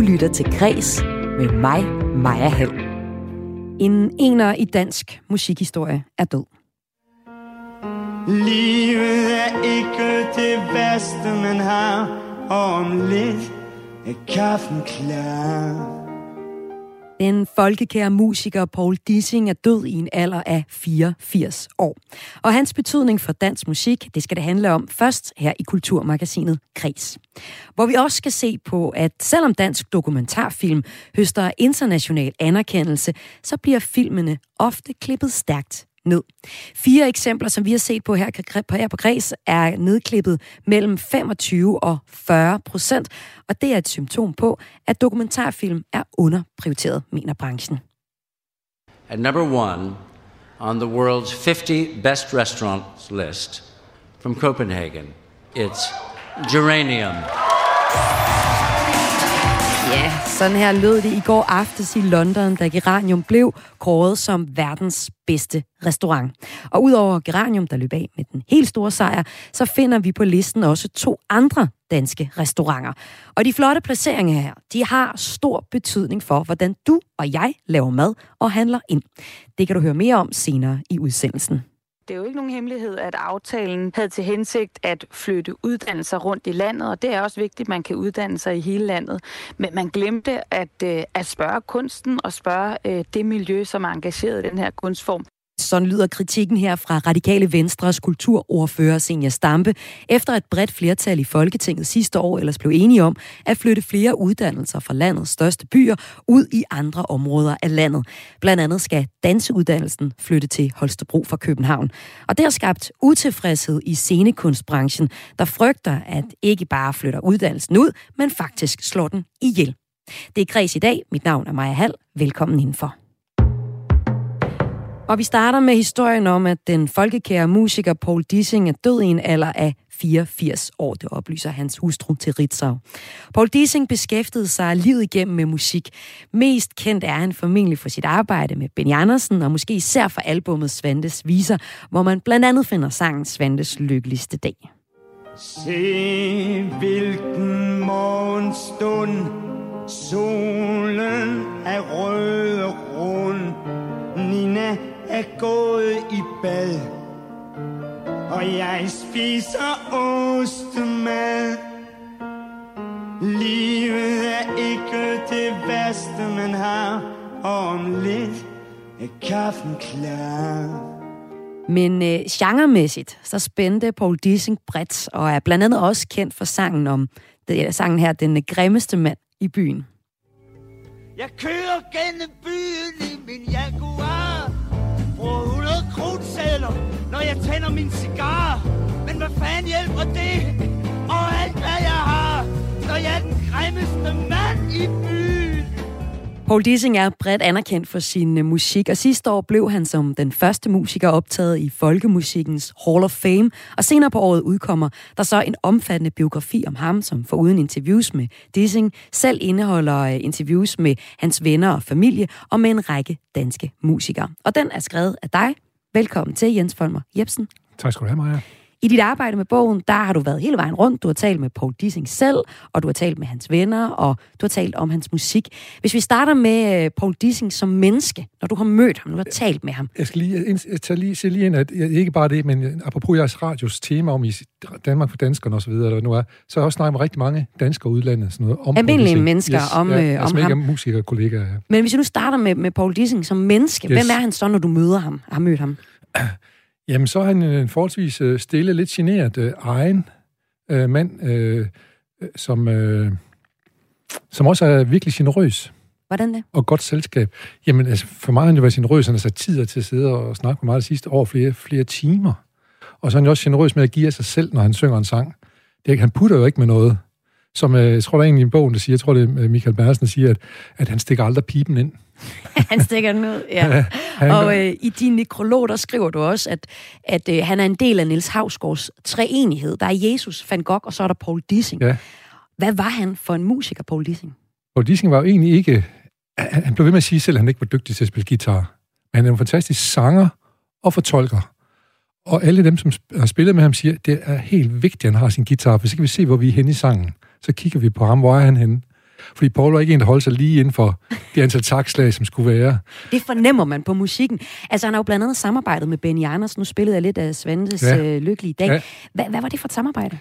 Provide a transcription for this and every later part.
Du lytter til Græs med mig, Maja Hall. En ener i dansk musikhistorie er død. Livet er ikke det værste, man har, og om lidt er kaffen klar. Den folkekære musiker Paul Dissing er død i en alder af 84 år. Og hans betydning for dansk musik, det skal det handle om først her i Kulturmagasinet Kris. Hvor vi også skal se på, at selvom dansk dokumentarfilm høster international anerkendelse, så bliver filmene ofte klippet stærkt ned. Fire eksempler, som vi har set på her, her på Græs, er nedklippet mellem 25 og 40 procent, og det er et symptom på, at dokumentarfilm er underprioriteret, mener branchen. At number one on the world's 50 best restaurants list from Copenhagen, it's Geranium. Ja, sådan her lød det i går aftes i London, da Geranium blev kåret som verdens bedste restaurant. Og udover Geranium, der løb af med den helt store sejr, så finder vi på listen også to andre danske restauranter. Og de flotte placeringer her, de har stor betydning for, hvordan du og jeg laver mad og handler ind. Det kan du høre mere om senere i udsendelsen. Det er jo ikke nogen hemmelighed, at aftalen havde til hensigt at flytte uddannelser rundt i landet, og det er også vigtigt, at man kan uddanne sig i hele landet. Men man glemte at, øh, at spørge kunsten og spørge øh, det miljø, som er engageret i den her kunstform. Sådan lyder kritikken her fra Radikale Venstres kulturordfører Senja Stampe, efter et bredt flertal i Folketinget sidste år ellers blev enige om at flytte flere uddannelser fra landets største byer ud i andre områder af landet. Blandt andet skal danseuddannelsen flytte til Holstebro fra København. Og det har skabt utilfredshed i scenekunstbranchen, der frygter, at ikke bare flytter uddannelsen ud, men faktisk slår den ihjel. Det er Kreds i dag. Mit navn er Maja Hall. Velkommen indenfor. Og vi starter med historien om, at den folkekære musiker Paul Dissing er død i en alder af 84 år, det oplyser hans hustru til Ritzau. Paul Dissing beskæftigede sig livet igennem med musik. Mest kendt er han formentlig for sit arbejde med Benny Andersen, og måske især for albummet Svantes Viser, hvor man blandt andet finder sangen Svantes Lykkeligste Dag. Se hvilken morgenstund Solen er rød og rund er gået i bad. Og jeg spiser ostemad. Livet er ikke det værste man har. Og om lidt er kaffen klar. Men øh, genremæssigt, så spændte Paul Dissing bredt, og er blandt andet også kendt for sangen om, det er sangen her, Den grimmeste mand i byen. Jeg kører gennem byen i min Jaguar Bruger 100 krudsedler, når jeg tænder min cigar Men hvad fanden hjælper det? Og alt hvad jeg har Når jeg er den grimmeste mand i byen Paul Dissing er bredt anerkendt for sin øh, musik, og sidste år blev han som den første musiker optaget i Folkemusikkens Hall of Fame, og senere på året udkommer der så en omfattende biografi om ham, som foruden interviews med Dissing, selv indeholder øh, interviews med hans venner og familie, og med en række danske musikere. Og den er skrevet af dig. Velkommen til, Jens Folmer Jebsen. Tak skal du have, Maja. I dit arbejde med bogen, der har du været hele vejen rundt. Du har talt med Paul Dissing selv, og du har talt med hans venner, og du har talt om hans musik. Hvis vi starter med øh, Paul Dissing som menneske, når du har mødt ham, når du har talt med ham. Jeg skal lige, jeg tager lige, lige ind, at ikke bare det, men apropos jeres radios tema om i Danmark for danskerne osv., der nu er, så har jeg også snakket med rigtig mange danskere udlandet. Sådan noget, om Almindelige mennesker yes, om, ja, øh, altså om ham. musikere kollegaer. Ja. Men hvis vi nu starter med, med Paul Dissing som menneske, yes. hvem er han så, når du møder ham, har mødt ham? Jamen, så er han en forholdsvis øh, stille, lidt generet øh, egen øh, mand, øh, som, øh, som også er virkelig generøs. Hvordan det? Og godt selskab. Jamen, altså, for mig har han jo været generøs. Han har sat tid til at sidde og snakke med mig det sidste år flere, flere timer. Og så er han jo også generøs med at give af sig selv, når han synger en sang. Det han putter jo ikke med noget. Som øh, jeg tror, der er en i bogen, der siger, jeg tror, det er Michael Bersen, der siger, at, at han stikker aldrig pipen ind. han stikker den ud, ja. og øh, i din nekrolog, der skriver du også, at, at øh, han er en del af Niels Havsgaards treenighed. Der er Jesus, Van Gogh, og så er der Paul Dissing. Ja. Hvad var han for en musiker, Paul Dissing? Paul Dissing var jo egentlig ikke... Han, han blev ved med at sige selv, at han ikke var dygtig til at spille guitar. Men han er en fantastisk sanger og fortolker. Og alle dem, som har spillet med ham, siger, at det er helt vigtigt, at han har sin guitar, for så kan vi se, hvor vi er henne i sangen. Så kigger vi på ham, hvor er han henne. Fordi Paul var ikke en, der holdt sig lige inden for det antal takslag, som skulle være. Det fornemmer man på musikken. Altså, han har jo blandt andet samarbejdet med Benny Andersen. Nu spillede jeg lidt af Svantes ja. øh, lykkelige dag. Ja. Hvad, hvad var det for et samarbejde?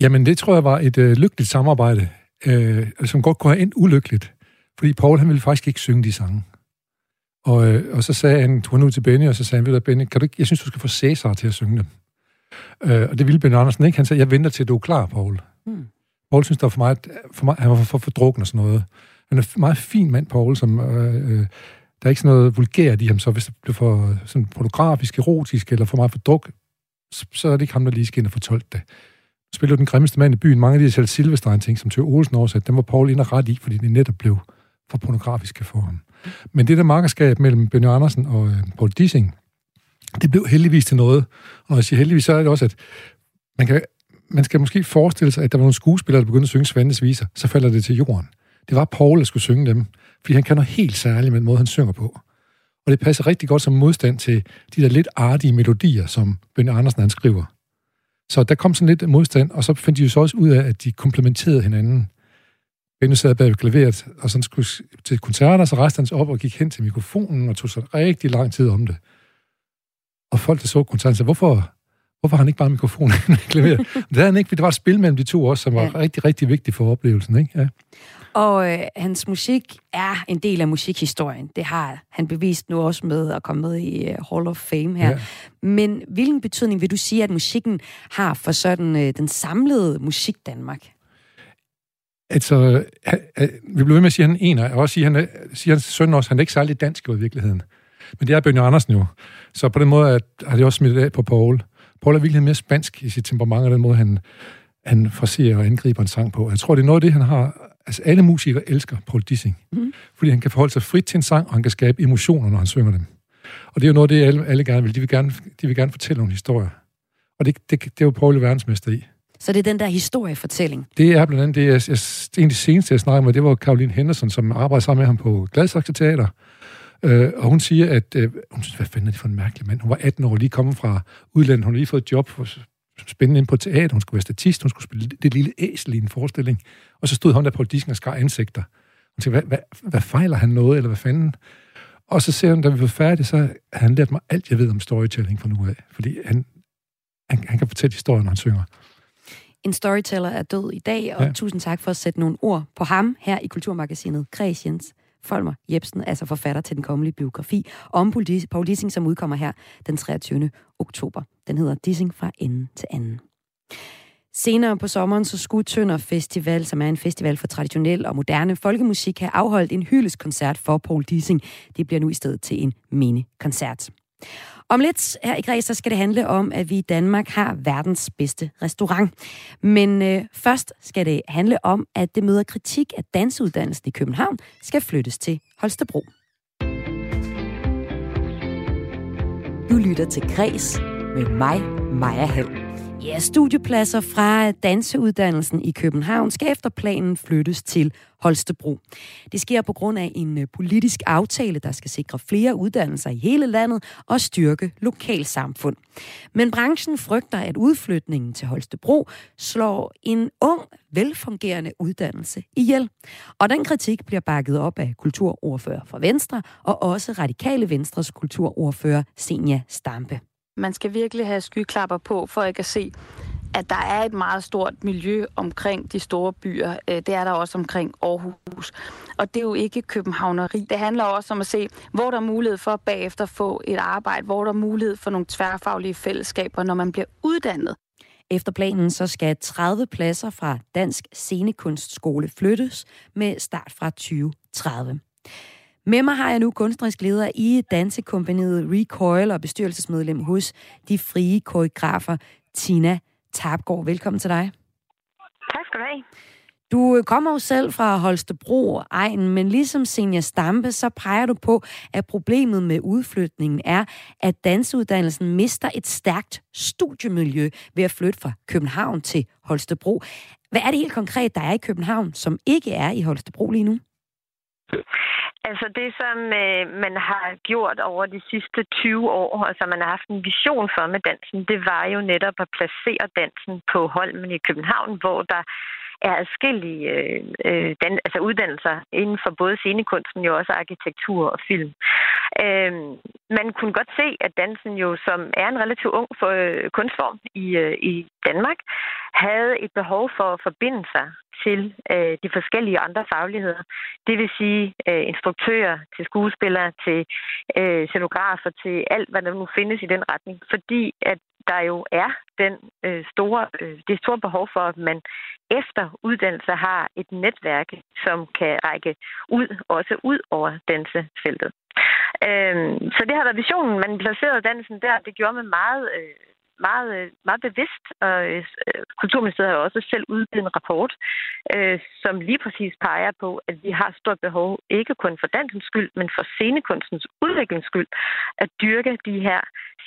Jamen, det tror jeg var et øh, lykkeligt samarbejde, øh, som godt kunne have endt ulykkeligt. Fordi Paul, han ville faktisk ikke synge de sange. Og, øh, og så sagde han, han ud til Benny, og så sagde han, ved du, Benny, kan du ikke, jeg synes, du skal få Cæsar til at synge dem. Øh, og det ville Benny Andersen ikke. Han sagde, jeg venter til, du er klar, Paul. Hmm. Paul synes, der var for meget, for meget, han var for, for, for drukken og sådan noget. Han er en meget fin mand, Paul, som... Øh, øh, der er ikke sådan noget vulgært i ham, så hvis det bliver for sådan pornografisk, erotisk, eller for meget for druk, så, er det ikke ham, der lige skal ind og fortolke det. Spiller den grimmeste mand i byen. Mange af de selv Silvestein-ting, som Tøge Olsen oversat, dem var Paul ind og ret i, fordi det netop blev for pornografiske for ham. Men det der markerskab mellem Benny Andersen og øh, Paul Dissing, det blev heldigvis til noget. Og når jeg siger heldigvis, så er det også, at man, kan, man skal måske forestille sig, at der var nogle skuespillere, der begyndte at synge Svandes viser, så falder det til jorden. Det var Paul, der skulle synge dem, fordi han kan noget helt særligt med den måde, han synger på. Og det passer rigtig godt som modstand til de der lidt artige melodier, som Ben Andersen han skriver. Så der kom sådan lidt modstand, og så fandt de jo så også ud af, at de komplementerede hinanden. Benny sad bag klaveret, og så skulle til koncerter, så rejste han sig op og gik hen til mikrofonen og tog sig rigtig lang tid om det. Og folk, der så koncerten, sagde, hvorfor, hvorfor har han ikke bare mikrofonen i klaveret? det havde han ikke, fordi det var et spil mellem de to også, som var ja. rigtig, rigtig vigtigt for oplevelsen. Ikke? Ja. Og øh, hans musik er en del af musikhistorien. Det har han bevist nu også med at komme med i uh, Hall of Fame her. Ja. Men hvilken betydning vil du sige, at musikken har for sådan øh, den samlede musik Danmark? Altså, vi blev ved med at sige, at han er en, og også sige, at han er, siger hans søn også, at han er ikke særlig dansk i virkeligheden. Men det er Bjørn Andersen jo. Så på den måde at, har det også smidt af på Paul. Paul er virkelig mere spansk i sit temperament, og den måde, han, han fraserer og angriber en sang på. Jeg tror, det er noget af det, han har... Altså, alle musikere elsker Paul Dissing. Mm. Fordi han kan forholde sig frit til en sang, og han kan skabe emotioner, når han synger dem. Og det er jo noget af det, alle, alle gerne vil. De vil gerne, de vil gerne fortælle nogle historier. Og det, det, det er jo Paul verdensmester i. Så det er den der historiefortælling? Det er blandt andet det, jeg, jeg, en af de seneste, jeg snakkede med, det var Caroline Henderson, som arbejder sammen med ham på Gladsaxe Teater. Øh, og hun siger, at øh, hun synes, hvad fanden er det for en mærkelig mand? Hun var 18 år, lige kommet fra udlandet. Hun har lige fået et job for, spændende ind på teater. Hun skulle være statist. Hun skulle spille det lille æsel i en forestilling. Og så stod hun der på disken og skar ansigter. Hun tænkte, hvad, hvad, hvad fejler han noget, eller hvad fanden? Og så siger hun, da vi var færdige, så har han lært mig alt, jeg ved om storytelling fra nu af. Fordi han, han, han kan fortælle historien, når han synger. En storyteller er død i dag, og ja. tusind tak for at sætte nogle ord på ham her i Kulturmagasinet Kreds Jens Folmer Jebsen, altså forfatter til den kommende biografi om Paul Dissing, som udkommer her den 23. oktober. Den hedder Dissing fra ende til anden. Senere på sommeren så skulle Tønder Festival, som er en festival for traditionel og moderne folkemusik, have afholdt en hyldeskoncert for Paul Dissing. Det bliver nu i stedet til en mini-koncert. Om lidt her i Græs, så skal det handle om, at vi i Danmark har verdens bedste restaurant. Men øh, først skal det handle om, at det møder kritik, at dansuddannelsen i København skal flyttes til Holstebro. Du lytter til Græs med mig, Maja Hall. Ja, studiepladser fra danseuddannelsen i København skal efter planen flyttes til Holstebro. Det sker på grund af en øh, politisk aftale, der skal sikre flere uddannelser i hele landet og styrke lokalsamfund. Men branchen frygter, at udflytningen til Holstebro slår en ung, velfungerende uddannelse ihjel. Og den kritik bliver bakket op af kulturordfører for Venstre og også Radikale Venstres kulturordfører Senja Stampe. Man skal virkelig have skyklapper på, for ikke at se, at der er et meget stort miljø omkring de store byer. Øh, det er der også omkring Aarhus. Og det er jo ikke københavneri. Det handler også om at se, hvor der er mulighed for bagefter få et arbejde, hvor der er mulighed for nogle tværfaglige fællesskaber, når man bliver uddannet. Efter planen så skal 30 pladser fra Dansk Scenekunstskole flyttes med start fra 2030. Med mig har jeg nu kunstnerisk leder i dansekompaniet Recoil og bestyrelsesmedlem hos De Frie Koreografer, Tina Tabgaard. Velkommen til dig. Tak skal du have. Du kommer jo selv fra Holstebro egen, men ligesom Senja Stampe, så peger du på, at problemet med udflytningen er, at dansuddannelsen mister et stærkt studiemiljø ved at flytte fra København til Holstebro. Hvad er det helt konkret, der er i København, som ikke er i Holstebro lige nu? Altså det, som øh, man har gjort over de sidste 20 år, og som man har haft en vision for med dansen, det var jo netop at placere dansen på Holmen i København, hvor der er adskillige øh, øh, dan, altså uddannelser inden for både scenekunsten, jo også arkitektur og film. Øh, man kunne godt se, at dansen jo, som er en relativt ung for, øh, kunstform i, øh, i Danmark, havde et behov for at forbinde sig til øh, de forskellige andre fagligheder. Det vil sige øh, instruktører, til skuespillere, til øh, scenografer, til alt, hvad der nu findes i den retning. Fordi at der jo er den øh, store, øh, det store behov for, at man efter uddannelse har et netværk, som kan række ud, også ud over dansefeltet. Øh, så det har været visionen. Man placerede dansen der. Det gjorde man meget øh, meget, øh, meget bevidst, og øh, Kulturministeriet har også selv udgivet en rapport, øh, som lige præcis peger på, at vi har stort behov, ikke kun for dansens skyld, men for scenekunstens udviklings skyld, at dyrke de her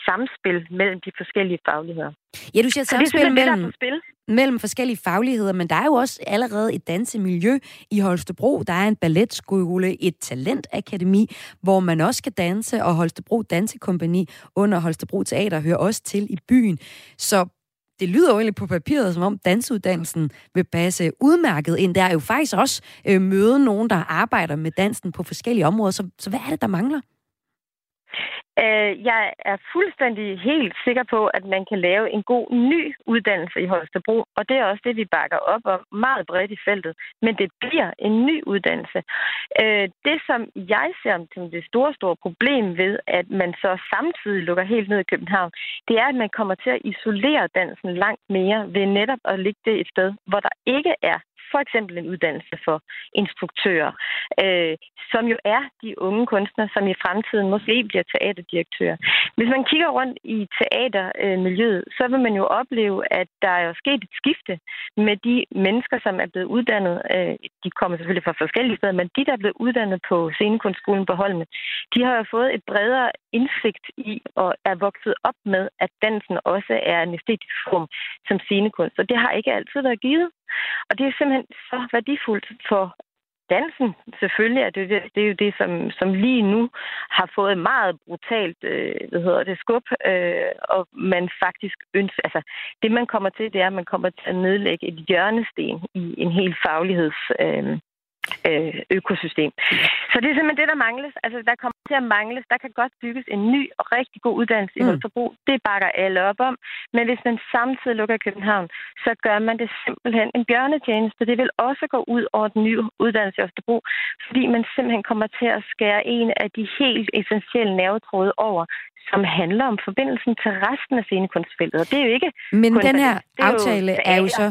samspil mellem de forskellige fagligheder. Ja, du siger samspil mellem, spil mellem forskellige fagligheder, men der er jo også allerede et dansemiljø i Holstebro. Der er en balletskole, et talentakademi, hvor man også kan danse, og Holstebro Dansekompani under Holstebro Teater hører også til i byen. Så det lyder jo egentlig på papiret, som om dansuddannelsen vil passe udmærket ind. Der er jo faktisk også øh, møde nogen, der arbejder med dansen på forskellige områder. Så, så hvad er det, der mangler? Øh, jeg er fuldstændig helt sikker på, at man kan lave en god ny uddannelse i Holstebro, og det er også det, vi bakker op om meget bredt i feltet. Men det bliver en ny uddannelse. Øh, det, som jeg ser som det store, store problem ved, at man så samtidig lukker helt ned i København, det er, at man kommer til at isolere dansen langt mere ved netop at ligge det et sted, hvor der ikke er for eksempel en uddannelse for instruktører, øh, som jo er de unge kunstnere, som i fremtiden måske bliver teaterdirektører. Hvis man kigger rundt i teatermiljøet, så vil man jo opleve, at der er jo sket et skifte med de mennesker, som er blevet uddannet. Øh, de kommer selvfølgelig fra forskellige steder, men de, der er blevet uddannet på Scenekunstskolen på Holmen, de har jo fået et bredere indsigt i og er vokset op med, at dansen også er en æstetisk form som scenekunst. Og det har ikke altid været givet. Og det er simpelthen så værdifuldt for dansen. Selvfølgelig er det, det er jo det, som, som lige nu har fået meget brutalt øh, hvad hedder det, skub, øh, og man faktisk ønsker, altså det man kommer til, det er, at man kommer til at nedlægge et hjørnesten i en hel fagligheds øh, øh, økosystem. Så det er simpelthen det, der mangles. Altså, der kommer til at mangles. Der kan godt bygges en ny og rigtig god uddannelse mm. i Holstebro. Det bakker alle op om. Men hvis man samtidig lukker København, så gør man det simpelthen en bjørnetjeneste. Det vil også gå ud over den nye uddannelse i Holstebro, fordi man simpelthen kommer til at skære en af de helt essentielle nervetråde over, som handler om forbindelsen til resten af scenekunstfeltet. Og det er jo ikke... Men den her aftale er jo, er jo så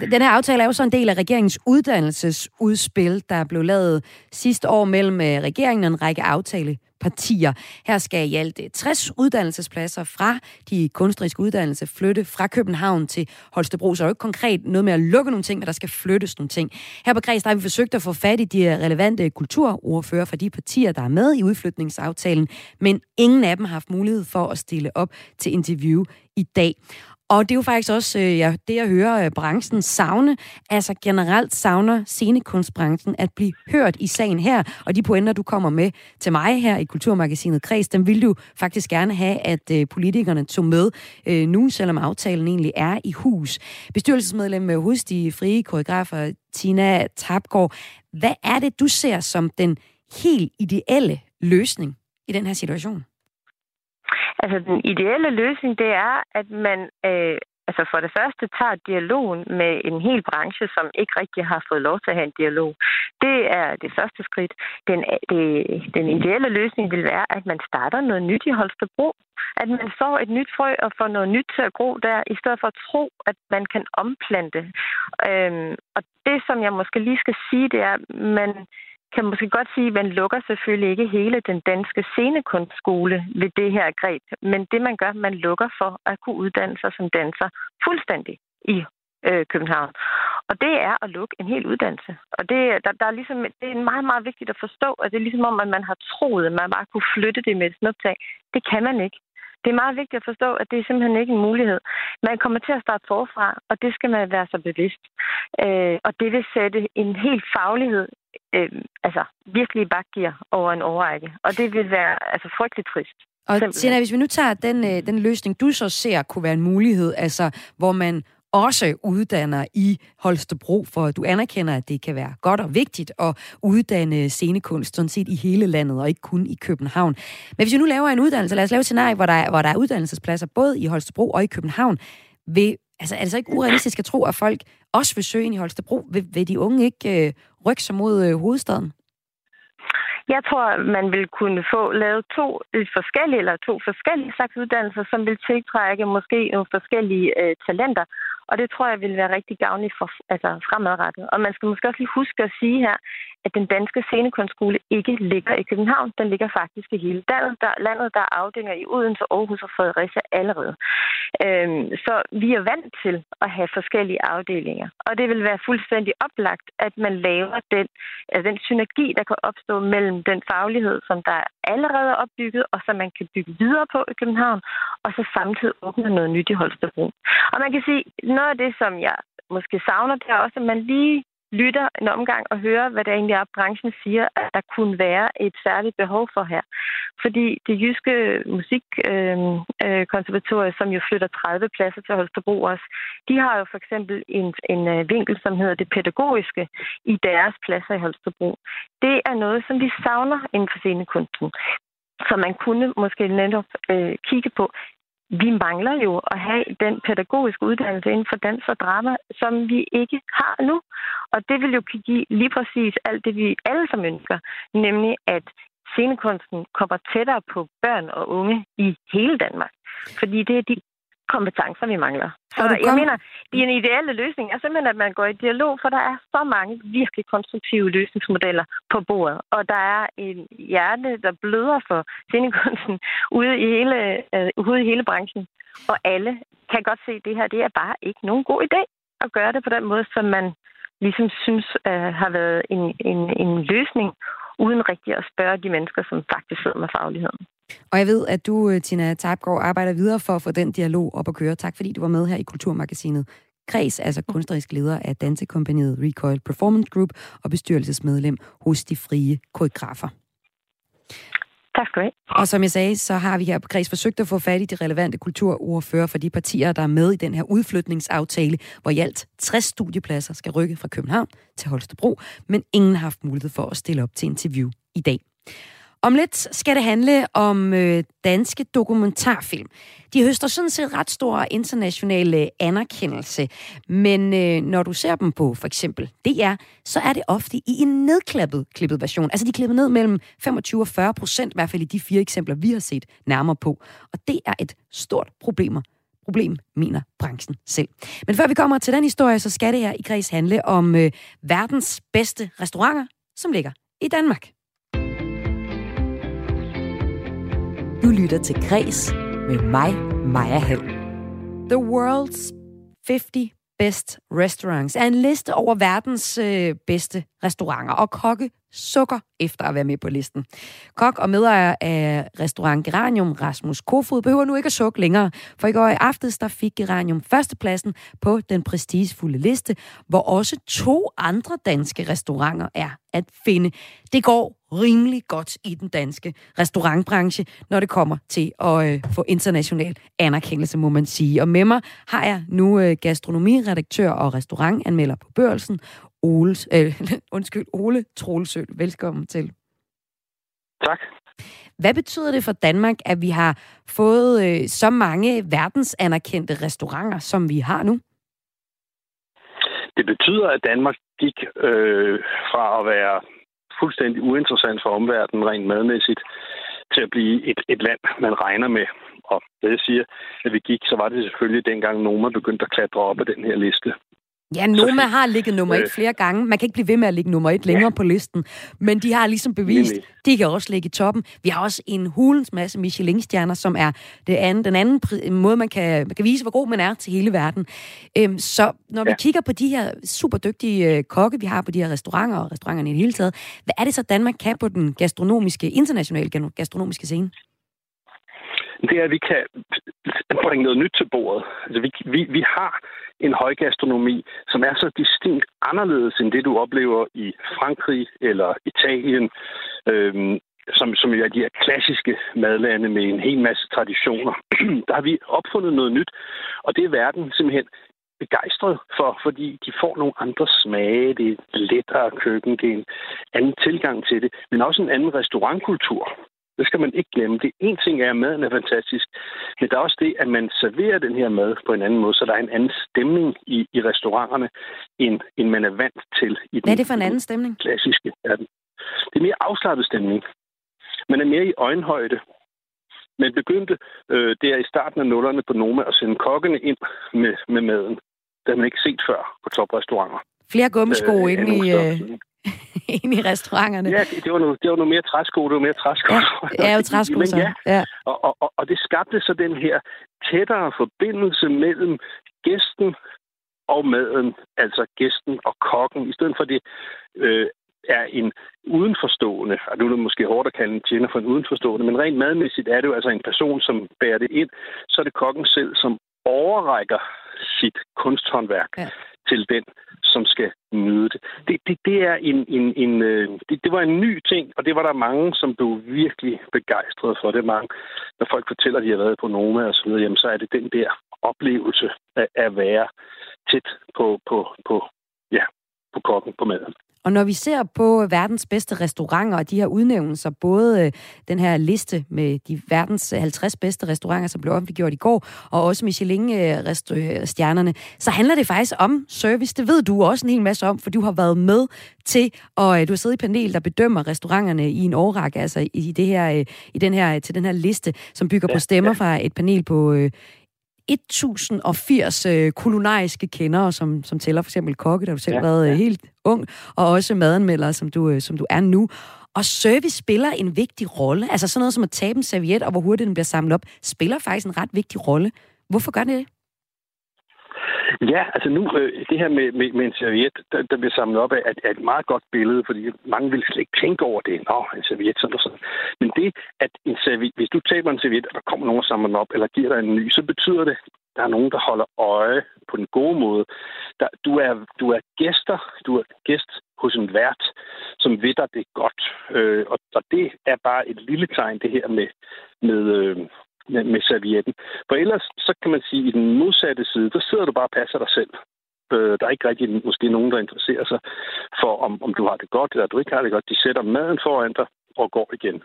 den her aftale er jo så en del af regeringens uddannelsesudspil, der blev lavet sidste år mellem øh, regeringen og en række aftalepartier. Her skal i alt øh, 60 uddannelsespladser fra de kunstneriske uddannelser flytte fra København til Holstebro. Så er jo ikke konkret noget med at lukke nogle ting, men der skal flyttes nogle ting. Her på Græs der har vi forsøgt at få fat i de øh, relevante kulturordfører fra de partier, der er med i udflytningsaftalen, men ingen af dem har haft mulighed for at stille op til interview i dag. Og det er jo faktisk også øh, ja, det, jeg hører øh, branchen savne. Altså generelt savner scenekunstbranchen at blive hørt i sagen her. Og de pointer, du kommer med til mig her i Kulturmagasinet Kreds, dem vil du faktisk gerne have, at øh, politikerne tog med øh, nu, selvom aftalen egentlig er i hus. Bestyrelsesmedlem øh, hos de frie koreografer, Tina Tapgaard. Hvad er det, du ser som den helt ideelle løsning i den her situation? Altså, den ideelle løsning, det er, at man øh, altså for det første tager dialogen med en hel branche, som ikke rigtig har fået lov til at have en dialog. Det er det første skridt. Den, det, den ideelle løsning vil være, at man starter noget nyt i Holstebro. At man så et nyt frø og får noget nyt til at gro der, i stedet for at tro, at man kan omplante. Øhm, og det, som jeg måske lige skal sige, det er, at man kan måske godt sige, at man lukker selvfølgelig ikke hele den danske scenekunstskole ved det her greb. Men det, man gør, man lukker for at kunne uddanne sig som danser fuldstændig i øh, København. Og det er at lukke en hel uddannelse. Og det, der, der er ligesom, det er meget, meget vigtigt at forstå, at det er ligesom om, at man har troet, at man bare kunne flytte det med et snuptag. Det kan man ikke. Det er meget vigtigt at forstå, at det er simpelthen ikke en mulighed. Man kommer til at starte forfra, og det skal man være så bevidst. Øh, og det vil sætte en helt faglighed øh, altså virkelig bakgear over en overrække. Og det vil være altså frygteligt trist. Og Tina, hvis vi nu tager den, øh, den løsning, du så ser kunne være en mulighed, altså hvor man også uddanner i Holstebro, for du anerkender, at det kan være godt og vigtigt at uddanne scenekunst sådan set i hele landet, og ikke kun i København. Men hvis vi nu laver en uddannelse, lad os lave et scenarie, hvor der, er, hvor der er uddannelsespladser både i Holstebro og i København, vil, altså, er det så ikke urealistisk at tro, at folk også vil søge ind i Holstebro? Vil, vil de unge ikke øh, rykke sig mod øh, hovedstaden? Jeg tror, man vil kunne få lavet to øh, forskellige eller to forskellige slags uddannelser, som vil tiltrække måske nogle forskellige øh, talenter. Og det tror jeg vil være rigtig gavnligt for, altså fremadrettet. Og man skal måske også lige huske at sige her, at den danske scenekunstskole ikke ligger i København. Den ligger faktisk i hele landet. Der, landet, der er afdelinger i Odense, Aarhus og Fredericia allerede. Øhm, så vi er vant til at have forskellige afdelinger. Og det vil være fuldstændig oplagt, at man laver den, altså den synergi, der kan opstå mellem den faglighed, som der allerede er opbygget, og som man kan bygge videre på i København, og så samtidig åbne noget nyt i Holstebro. Og man kan sige, noget af det, som jeg måske savner, det er også, at man lige lytter en omgang og hører, hvad det egentlig er, branchen siger, at der kunne være et særligt behov for her. Fordi det jyske øh, musikkonservatorium, øh, øh, som jo flytter 30 pladser til Holstebro også, de har jo for eksempel en, en øh, vinkel, som hedder det pædagogiske, i deres pladser i Holstebro. Det er noget, som vi savner inden for scenekunsten. Så man kunne måske netop øh, kigge på, vi mangler jo at have den pædagogiske uddannelse inden for dans og drama, som vi ikke har nu. Og det vil jo give lige præcis alt det, vi alle sammen ønsker, nemlig at scenekunsten kommer tættere på børn og unge i hele Danmark. Fordi det er de kompetencer, vi mangler. Så jeg kom... mener, det er en ideelle løsning er simpelthen, at man går i dialog, for der er så mange virkelig konstruktive løsningsmodeller på bordet. Og der er en hjerte, der bløder for scenekunsten ude i hele, øh, ude i hele branchen. Og alle kan godt se, at det her det er bare ikke nogen god idé at gøre det på den måde, som man ligesom synes uh, har været en, en, en løsning, uden rigtig at spørge de mennesker, som faktisk sidder med fagligheden. Og jeg ved, at du, øh, Tina Tabgaard, arbejder videre for at få den dialog op at køre. Tak fordi du var med her i Kulturmagasinet. Kreds, altså kunstnerisk leder af dansekompaniet Recoil Performance Group og bestyrelsesmedlem hos De Frie Koreografer. Tak skal du have. Og som jeg sagde, så har vi her på Kreds forsøgt at få fat i de relevante kulturordfører for de partier, der er med i den her udflytningsaftale, hvor i alt 60 studiepladser skal rykke fra København til Holstebro, men ingen har haft mulighed for at stille op til interview i dag. Om lidt skal det handle om øh, danske dokumentarfilm. De høster sådan set ret stor international øh, anerkendelse, men øh, når du ser dem på for eksempel DR, så er det ofte i en nedklappet klippet version. Altså de klipper ned mellem 25 og 40 procent, i hvert fald i de fire eksempler, vi har set nærmere på. Og det er et stort problem problem, mener branchen selv. Men før vi kommer til den historie, så skal det her i Græs handle om øh, verdens bedste restauranter, som ligger i Danmark. Du lytter til Græs med mig, Maja Hall. The World's 50 Best Restaurants er en liste over verdens øh, bedste restauranter, og kokke sukker efter at være med på listen. Kok og medejer af restaurant Geranium, Rasmus Kofod, behøver nu ikke at sukke længere, for i går i aftes der fik Geranium førstepladsen på den prestigefulde liste, hvor også to andre danske restauranter er at finde. Det går rimelig godt i den danske restaurantbranche, når det kommer til at øh, få international anerkendelse, må man sige. Og med mig har jeg nu øh, gastronomiredaktør og restaurantanmelder på børsen, Ole, øh, undskyld, Ole Troelsøl. Velkommen til. Tak. Hvad betyder det for Danmark, at vi har fået øh, så mange verdensanerkendte restauranter, som vi har nu? Det betyder, at Danmark gik øh, fra at være fuldstændig uinteressant for omverdenen rent madmæssigt til at blive et, et land, man regner med. Og det jeg siger, at vi gik, så var det selvfølgelig dengang Noma begyndte at klatre op af den her liste. Ja, Noma har ligget nummer et øh. flere gange. Man kan ikke blive ved med at ligge nummer et længere ja. på listen. Men de har ligesom bevist, de kan også ligge i toppen. Vi har også en hulens masse Michelin-stjerner, som er det andet, den anden måde, man kan, man kan vise, hvor god man er til hele verden. Øhm, så når vi ja. kigger på de her super dygtige øh, kokke, vi har på de her restauranter og restauranterne i det hele taget, hvad er det så, Danmark kan på den gastronomiske, internationale gastronomiske scene? det er, at vi kan bringe noget nyt til bordet. Altså, vi, vi, vi har en højgastronomi, som er så distinkt anderledes end det, du oplever i Frankrig eller Italien, øhm, som, som er de her klassiske madlande med en hel masse traditioner. Der har vi opfundet noget nyt, og det er verden simpelthen begejstret for, fordi de får nogle andre smage, det er lettere køkken, det er en anden tilgang til det, men også en anden restaurantkultur. Det skal man ikke glemme. Det en ting er, at maden er fantastisk, men der er også det, at man serverer den her mad på en anden måde, så der er en anden stemning i, i restauranterne, end, end man er vant til i den, Hvad er det for en anden stemning? klassiske verden. Det er mere afslappet stemning. Man er mere i øjenhøjde. Man begyndte øh, der i starten af nullerne på Noma at sende kokkene ind med, med maden. Det har man ikke set før på toprestauranter. Flere gummisko øh, inde, i, øh, inde i restauranterne. Ja, det, det, var noget, det var noget mere træsko. Det var mere træsko. Ja, det er jo træsko, Men så. ja, Ja. og, og, og, og det skabte så den her tættere forbindelse mellem gæsten og maden, altså gæsten og kokken, i stedet for det øh, er en udenforstående, og nu er det måske hårdt at kalde en tjener for en udenforstående, men rent madmæssigt er det jo altså en person, som bærer det ind, så er det kokken selv, som overrækker sit kunsthåndværk Ja til den, som skal nyde det. Det, det, det er en, en, en øh, det, det var en ny ting, og det var der mange, som blev virkelig begejstrede for. Det er mange, når folk fortæller, at de har været på Noma og så videre, jamen så er det den der oplevelse af at være tæt på, på, på, ja, på kokken, på maden. Og når vi ser på verdens bedste restauranter og de her udnævnelser, både øh, den her liste med de verdens 50 bedste restauranter, som blev offentliggjort i går, og også Michelin-stjernerne, så handler det faktisk om service. Det ved du også en hel masse om, for du har været med til, og øh, du har siddet i panel, der bedømmer restauranterne i en årrække, altså i, det her, øh, i den her, til den her liste, som bygger på stemmer fra et panel på øh, 1080 øh, kulinariske kendere, som, som tæller for eksempel kokke, der du selv ja, været øh, ja. helt ung, og også madanmelder, som du, øh, som du er nu. Og service spiller en vigtig rolle. Altså sådan noget som at tabe en serviet, og hvor hurtigt den bliver samlet op, spiller faktisk en ret vigtig rolle. Hvorfor gør det det? Ja, altså nu, øh, det her med, med, med en serviet, der, der bliver samlet op af, er, er et meget godt billede, fordi mange vil slet ikke tænke over det. Nå, en serviet, sådan og sådan. Men det, at en serviet, hvis du taber en serviet, og der kommer nogen og samler den op, eller giver dig en ny, så betyder det, der er nogen, der holder øje på den gode måde. Der, du, er, du er gæster, du er gæst hos en vært, som ved dig det godt. Øh, og, og det er bare et lille tegn, det her med, med, øh, med, med servietten. For ellers, så kan man sige, at i den modsatte side, der sidder du bare og passer dig selv. Øh, der er ikke rigtig måske nogen, der interesserer sig for, om, om du har det godt, eller du ikke har det godt. De sætter maden foran dig og går igen.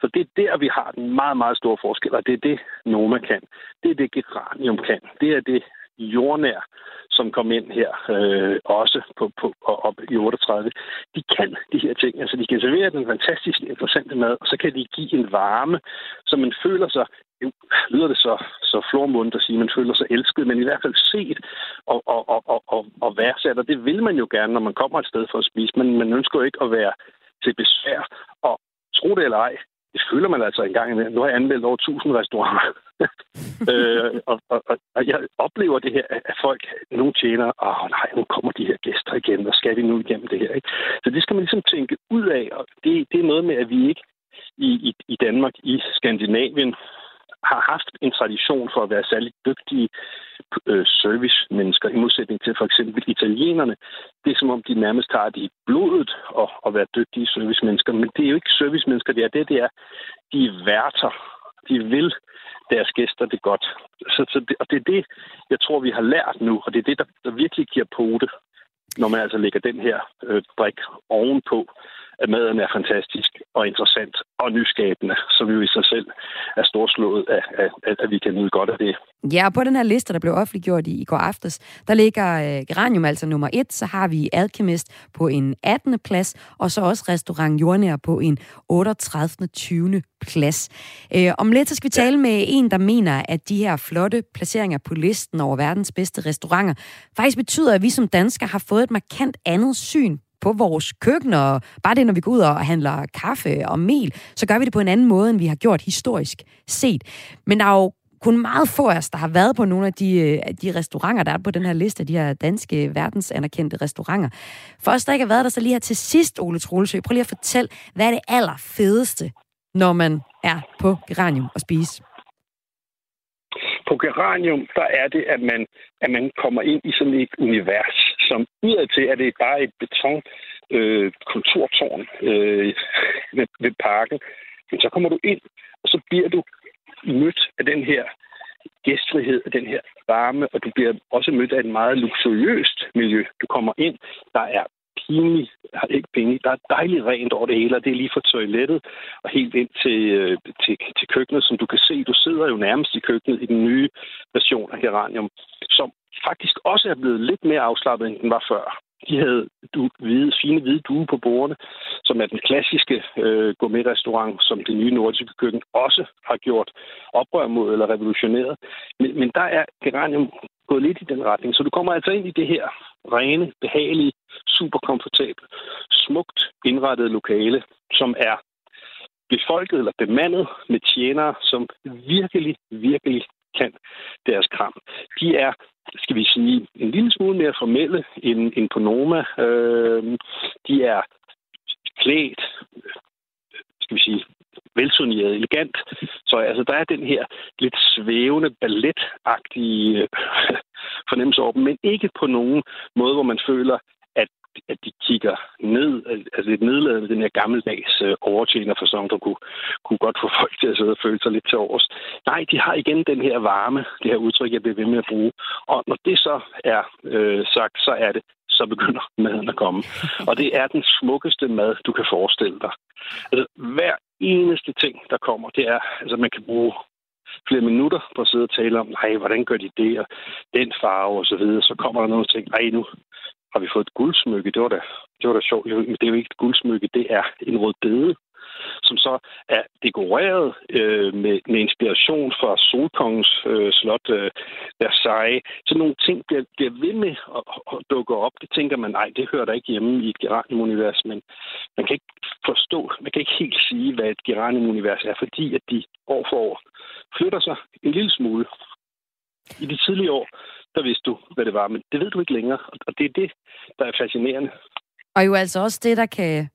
Så det er der, vi har den meget, meget store forskel, og det er det, Noma kan. Det er det, Geranium kan. Det er det jordnær, som kom ind her, øh, også på, på, op i 38. De kan de her ting. Altså, de kan servere den fantastisk interessante mad, og så kan de give en varme, så man føler sig lyder det så, så flormundt at sige, at man føler sig elsket, men i hvert fald set og, og, og, og, og, og værdsat, og det vil man jo gerne, når man kommer et sted for at spise, men man ønsker jo ikke at være til besvær, og tro det eller ej, det føler man altså engang imellem. Nu har jeg anmeldt over 1000 restauranter. øh, og, og, og, jeg oplever det her, at folk, nogle tjener, åh nej, nu kommer de her gæster igen, og skal vi nu igennem det her? Ikke? Så det skal man ligesom tænke ud af, og det, det er noget med, at vi ikke i, i, i Danmark, i Skandinavien, har haft en tradition for at være særlig dygtige øh, servicemennesker, i modsætning til for eksempel italienerne. Det er som om, de nærmest har det i blodet at, at være dygtige servicemennesker, men det er jo ikke servicemennesker, det er det, det er. De er værter. De vil deres gæster det godt. Så, så det, og det er det, jeg tror, vi har lært nu, og det er det, der, der virkelig giver pote, når man altså lægger den her øh, brik ovenpå, at maden er fantastisk og interessant og nyskabende, som jo i sig selv er storslået af, af, af at vi kan nyde godt af det. Ja, og på den her liste, der blev offentliggjort i, i går aftes, der ligger øh, Geranium altså nummer et, så har vi Alchemist på en 18. plads, og så også Restaurant Jordnær på en 38. 20. plads. Øh, om lidt så skal vi tale med en, der mener, at de her flotte placeringer på listen over verdens bedste restauranter faktisk betyder, at vi som danskere har fået et markant andet syn på vores køkken, og bare det, når vi går ud og handler kaffe og mel, så gør vi det på en anden måde, end vi har gjort historisk set. Men der er jo kun meget få af os, der har været på nogle af de, øh, de restauranter, der er på den her liste, de her danske verdensanerkendte restauranter. For os, der ikke har været der, så lige her til sidst, Ole Troelsø, prøv lige at fortælle, hvad er det allerfedeste, når man er på Geranium og spise? På Geranium, der er det, at man, at man kommer ind i sådan et univers, som udadtil er det bare et beton øh, kontortårn øh, ved, ved parken. Men så kommer du ind, og så bliver du mødt af den her gæstfrihed af den her varme, og du bliver også mødt af et meget luksuriøst miljø. Du kommer ind, der er pinligt, ikke penge, der er dejligt rent over det hele, og det er lige fra toilettet og helt ind til, øh, til, til køkkenet, som du kan se. Du sidder jo nærmest i køkkenet i den nye version af Geranium, som faktisk også er blevet lidt mere afslappet, end den var før. De havde du, hvide, fine hvide duer på bordene, som er den klassiske øh, gourmet-restaurant, som det nye nordiske køkken også har gjort oprør mod eller revolutioneret. Men, men der er Geranium gået lidt i den retning. Så du kommer altså ind i det her rene, behagelige, super komfortable, smukt indrettede lokale, som er befolket eller bemandet med tjenere, som virkelig, virkelig kan deres kram. De er skal vi sige, en lille smule mere formelle end, end på Noma. Øh, de er klædt, skal vi sige, velsoneret, elegant. Så altså, der er den her lidt svævende, balletagtige fornemmelse over dem, men ikke på nogen måde, hvor man føler, at at de kigger ned, altså lidt nedladende den her gammeldags øh, sådan, der kunne, kunne godt få folk til at sidde og føle sig lidt til års. Nej, de har igen den her varme, det her udtryk, jeg bliver ved med at bruge. Og når det så er øh, sagt, så er det, så begynder maden at komme. Og det er den smukkeste mad, du kan forestille dig. Altså, hver eneste ting, der kommer, det er, altså man kan bruge flere minutter på at sidde og tale om, nej, hvordan gør de det, og den farve og så videre. Så kommer der noget og tænker, nej, nu, har vi fået et guldsmykke. Det var da, det var da sjovt. Men det er jo ikke et guldsmykke, det er en rød bede, som så er dekoreret øh, med, med inspiration fra Solkongens øh, slot øh, Versailles. Så nogle ting bliver, bliver ved med at, at dukke op. Det tænker man, nej, det hører der ikke hjemme i et geranium-univers, men man kan ikke forstå, man kan ikke helt sige, hvad et geranium-univers er, fordi at de år for år flytter sig en lille smule. I de tidlige år, der vidste du, hvad det var. Men det ved du ikke længere, og det er det, der er fascinerende. Og jo altså også det, der kan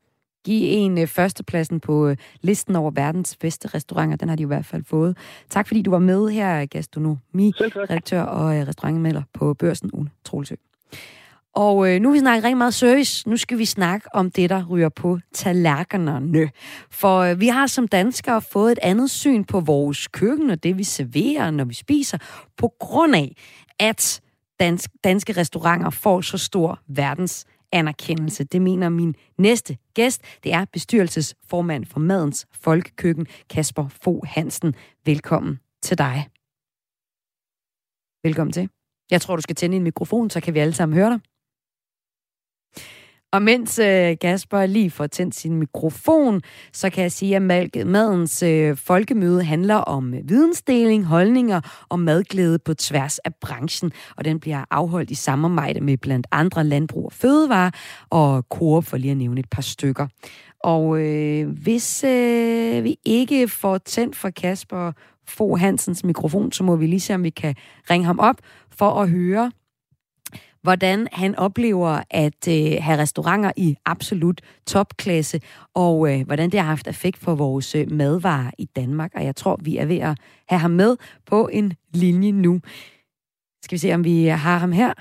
give en øh, førstepladsen på øh, listen over verdens bedste restauranter. Den har de i hvert fald fået. Tak fordi du var med her, gastronomi-redaktør og øh, restaurantmelder på Børsen, Ulle Troelsø. Og øh, nu har vi snakket rigtig meget service. Nu skal vi snakke om det, der ryger på tallerkenerne. For øh, vi har som danskere fået et andet syn på vores køkken og det, vi serverer, når vi spiser, på grund af, at dansk, danske restauranter får så stor verdens anerkendelse. Det mener min næste gæst. Det er bestyrelsesformand for Madens Folkekøkken, Kasper Fo Hansen. Velkommen til dig. Velkommen til. Jeg tror, du skal tænde en mikrofon, så kan vi alle sammen høre dig. Og mens øh, Kasper lige får tændt sin mikrofon, så kan jeg sige, at madens øh, folkemøde handler om øh, vidensdeling, holdninger og madglæde på tværs af branchen. Og den bliver afholdt i samarbejde med blandt andre Landbrug og Fødevare og Coop, for lige at nævne et par stykker. Og øh, hvis øh, vi ikke får tændt for Kasper Fo Hansens mikrofon, så må vi lige se, om vi kan ringe ham op for at høre, hvordan han oplever at øh, have restauranter i absolut topklasse, og øh, hvordan det har haft effekt for vores øh, madvarer i Danmark. Og jeg tror, vi er ved at have ham med på en linje nu. Skal vi se, om vi har ham her?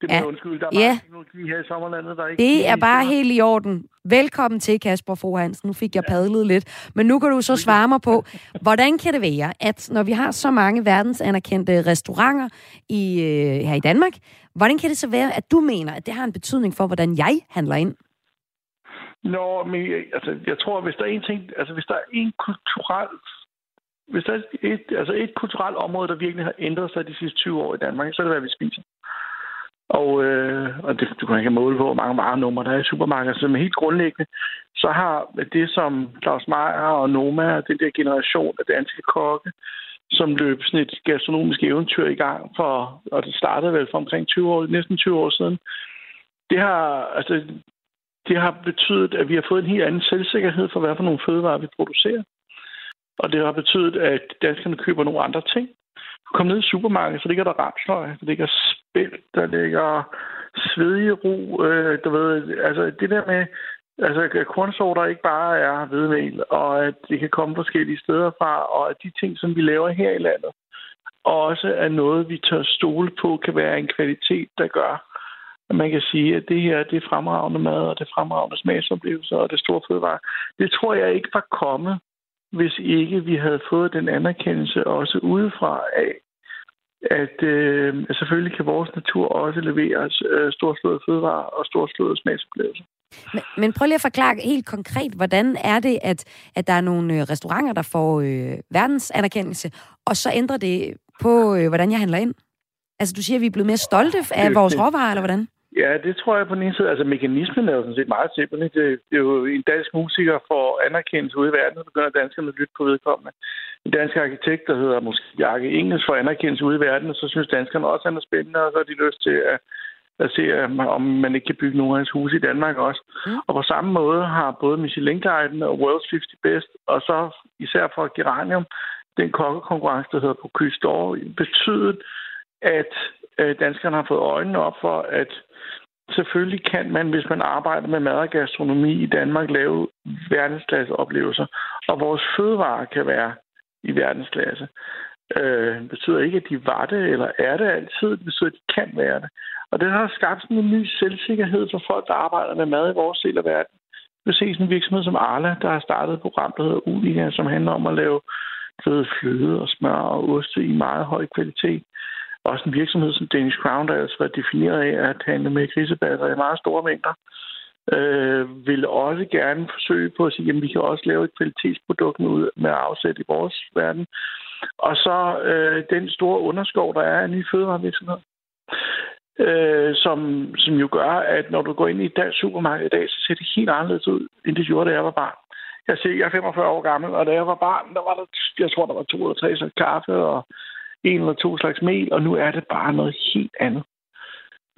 Det er undskyld, der er ja. teknologi her i sommerlandet, der ikke... Det er bare helt i orden. Velkommen til, Kasper Frohansen. Nu fik jeg ja. padlet lidt. Men nu kan du så svare mig på, hvordan kan det være, at når vi har så mange verdensanerkendte restauranter i, øh, her i Danmark, hvordan kan det så være, at du mener, at det har en betydning for, hvordan jeg handler ind? Nå, men altså, jeg tror, hvis der er en ting, altså hvis der er en kulturel hvis der er et, altså et kulturelt område, der virkelig har ændret sig de sidste 20 år i Danmark, så er det, hvad vi spiser. Og, øh, og det, du kan ikke måle på, hvor mange varenumre der er i supermarkedet. Men helt grundlæggende, så har det, som Claus Meier og Noma, den der generation af danske kokke, som løb sådan et gastronomisk eventyr i gang for, og det startede vel for omkring 20 år, næsten 20 år siden, det har, altså, det har betydet, at vi har fået en helt anden selvsikkerhed for, hvad for nogle fødevarer vi producerer. Og det har betydet, at danskerne køber nogle andre ting. Du kommer ned i supermarkedet, så ligger der rapsløg, der ligger spil, der ligger svedige ro. Øh, du ved, altså det der med, altså at kornsorter ikke bare er hvedemel, og at det kan komme forskellige steder fra, og at de ting, som vi laver her i landet, også er noget, vi tør stole på, kan være en kvalitet, der gør, at man kan sige, at det her det er fremragende mad, og det er fremragende smagsoplevelser, og det er store fødevare. Det tror jeg ikke var kommet, hvis ikke vi havde fået den anerkendelse også udefra af, at, øh, selvfølgelig kan vores natur også levere øh, storslåede fødevarer og storslåede smagsoplevelser. Men, men prøv lige at forklare helt konkret, hvordan er det, at, at der er nogle øh, restauranter, der får øh, verdens anerkendelse, og så ændrer det på, øh, hvordan jeg handler ind? Altså, du siger, at vi er blevet mere stolte af vores råvarer, eller hvordan? Ja, det tror jeg på den ene side. Altså, mekanismen er jo sådan set meget simpel. Det, det er jo en dansk musiker for anerkendelse ude i verden, så begynder danskerne at lytte på vedkommende. En dansk arkitekt, der hedder måske Bjarke Engels, for anerkendelse ude i verden, og så synes danskerne også, at han er spændende, og så har de lyst til at, at se, om man ikke kan bygge nogle af hans huse i Danmark også. Mm. Og på samme måde har både Michelin-guiden og World's 50 Best, og så især for Geranium, den kokkekonkurrence, der hedder på Kystår, betydet, at øh, danskerne har fået øjnene op for, at selvfølgelig kan man, hvis man arbejder med mad og gastronomi i Danmark, lave verdensklasse oplevelser. Og vores fødevarer kan være i verdensklasse. Øh, betyder ikke, at de var det, eller er det altid. Det betyder, at de kan være det. Og det har skabt sådan en ny selvsikkerhed for folk, der arbejder med mad i vores del af verden. Vi ser sådan en virksomhed som Arla, der har startet et program, der hedder Uliga, som handler om at lave fløde og smør og oste i meget høj kvalitet. Også en virksomhed som Danish Crown, der altså var defineret af at handle med grisebatter i meget store mængder, øh, vil også gerne forsøge på at sige, at vi kan også lave et kvalitetsprodukt med, med afsæt i vores verden. Og så øh, den store underskov, der er af nye fødevarevirksomheder, øh, som, som jo gør, at når du går ind i et dansk supermarked i dag, så ser det helt anderledes ud, end det gjorde, da jeg var barn. Jeg ser, jeg er 45 år gammel, og da jeg var barn, der var der, jeg tror, der var to eller tre slags kaffe og en eller to slags mel, og nu er det bare noget helt andet.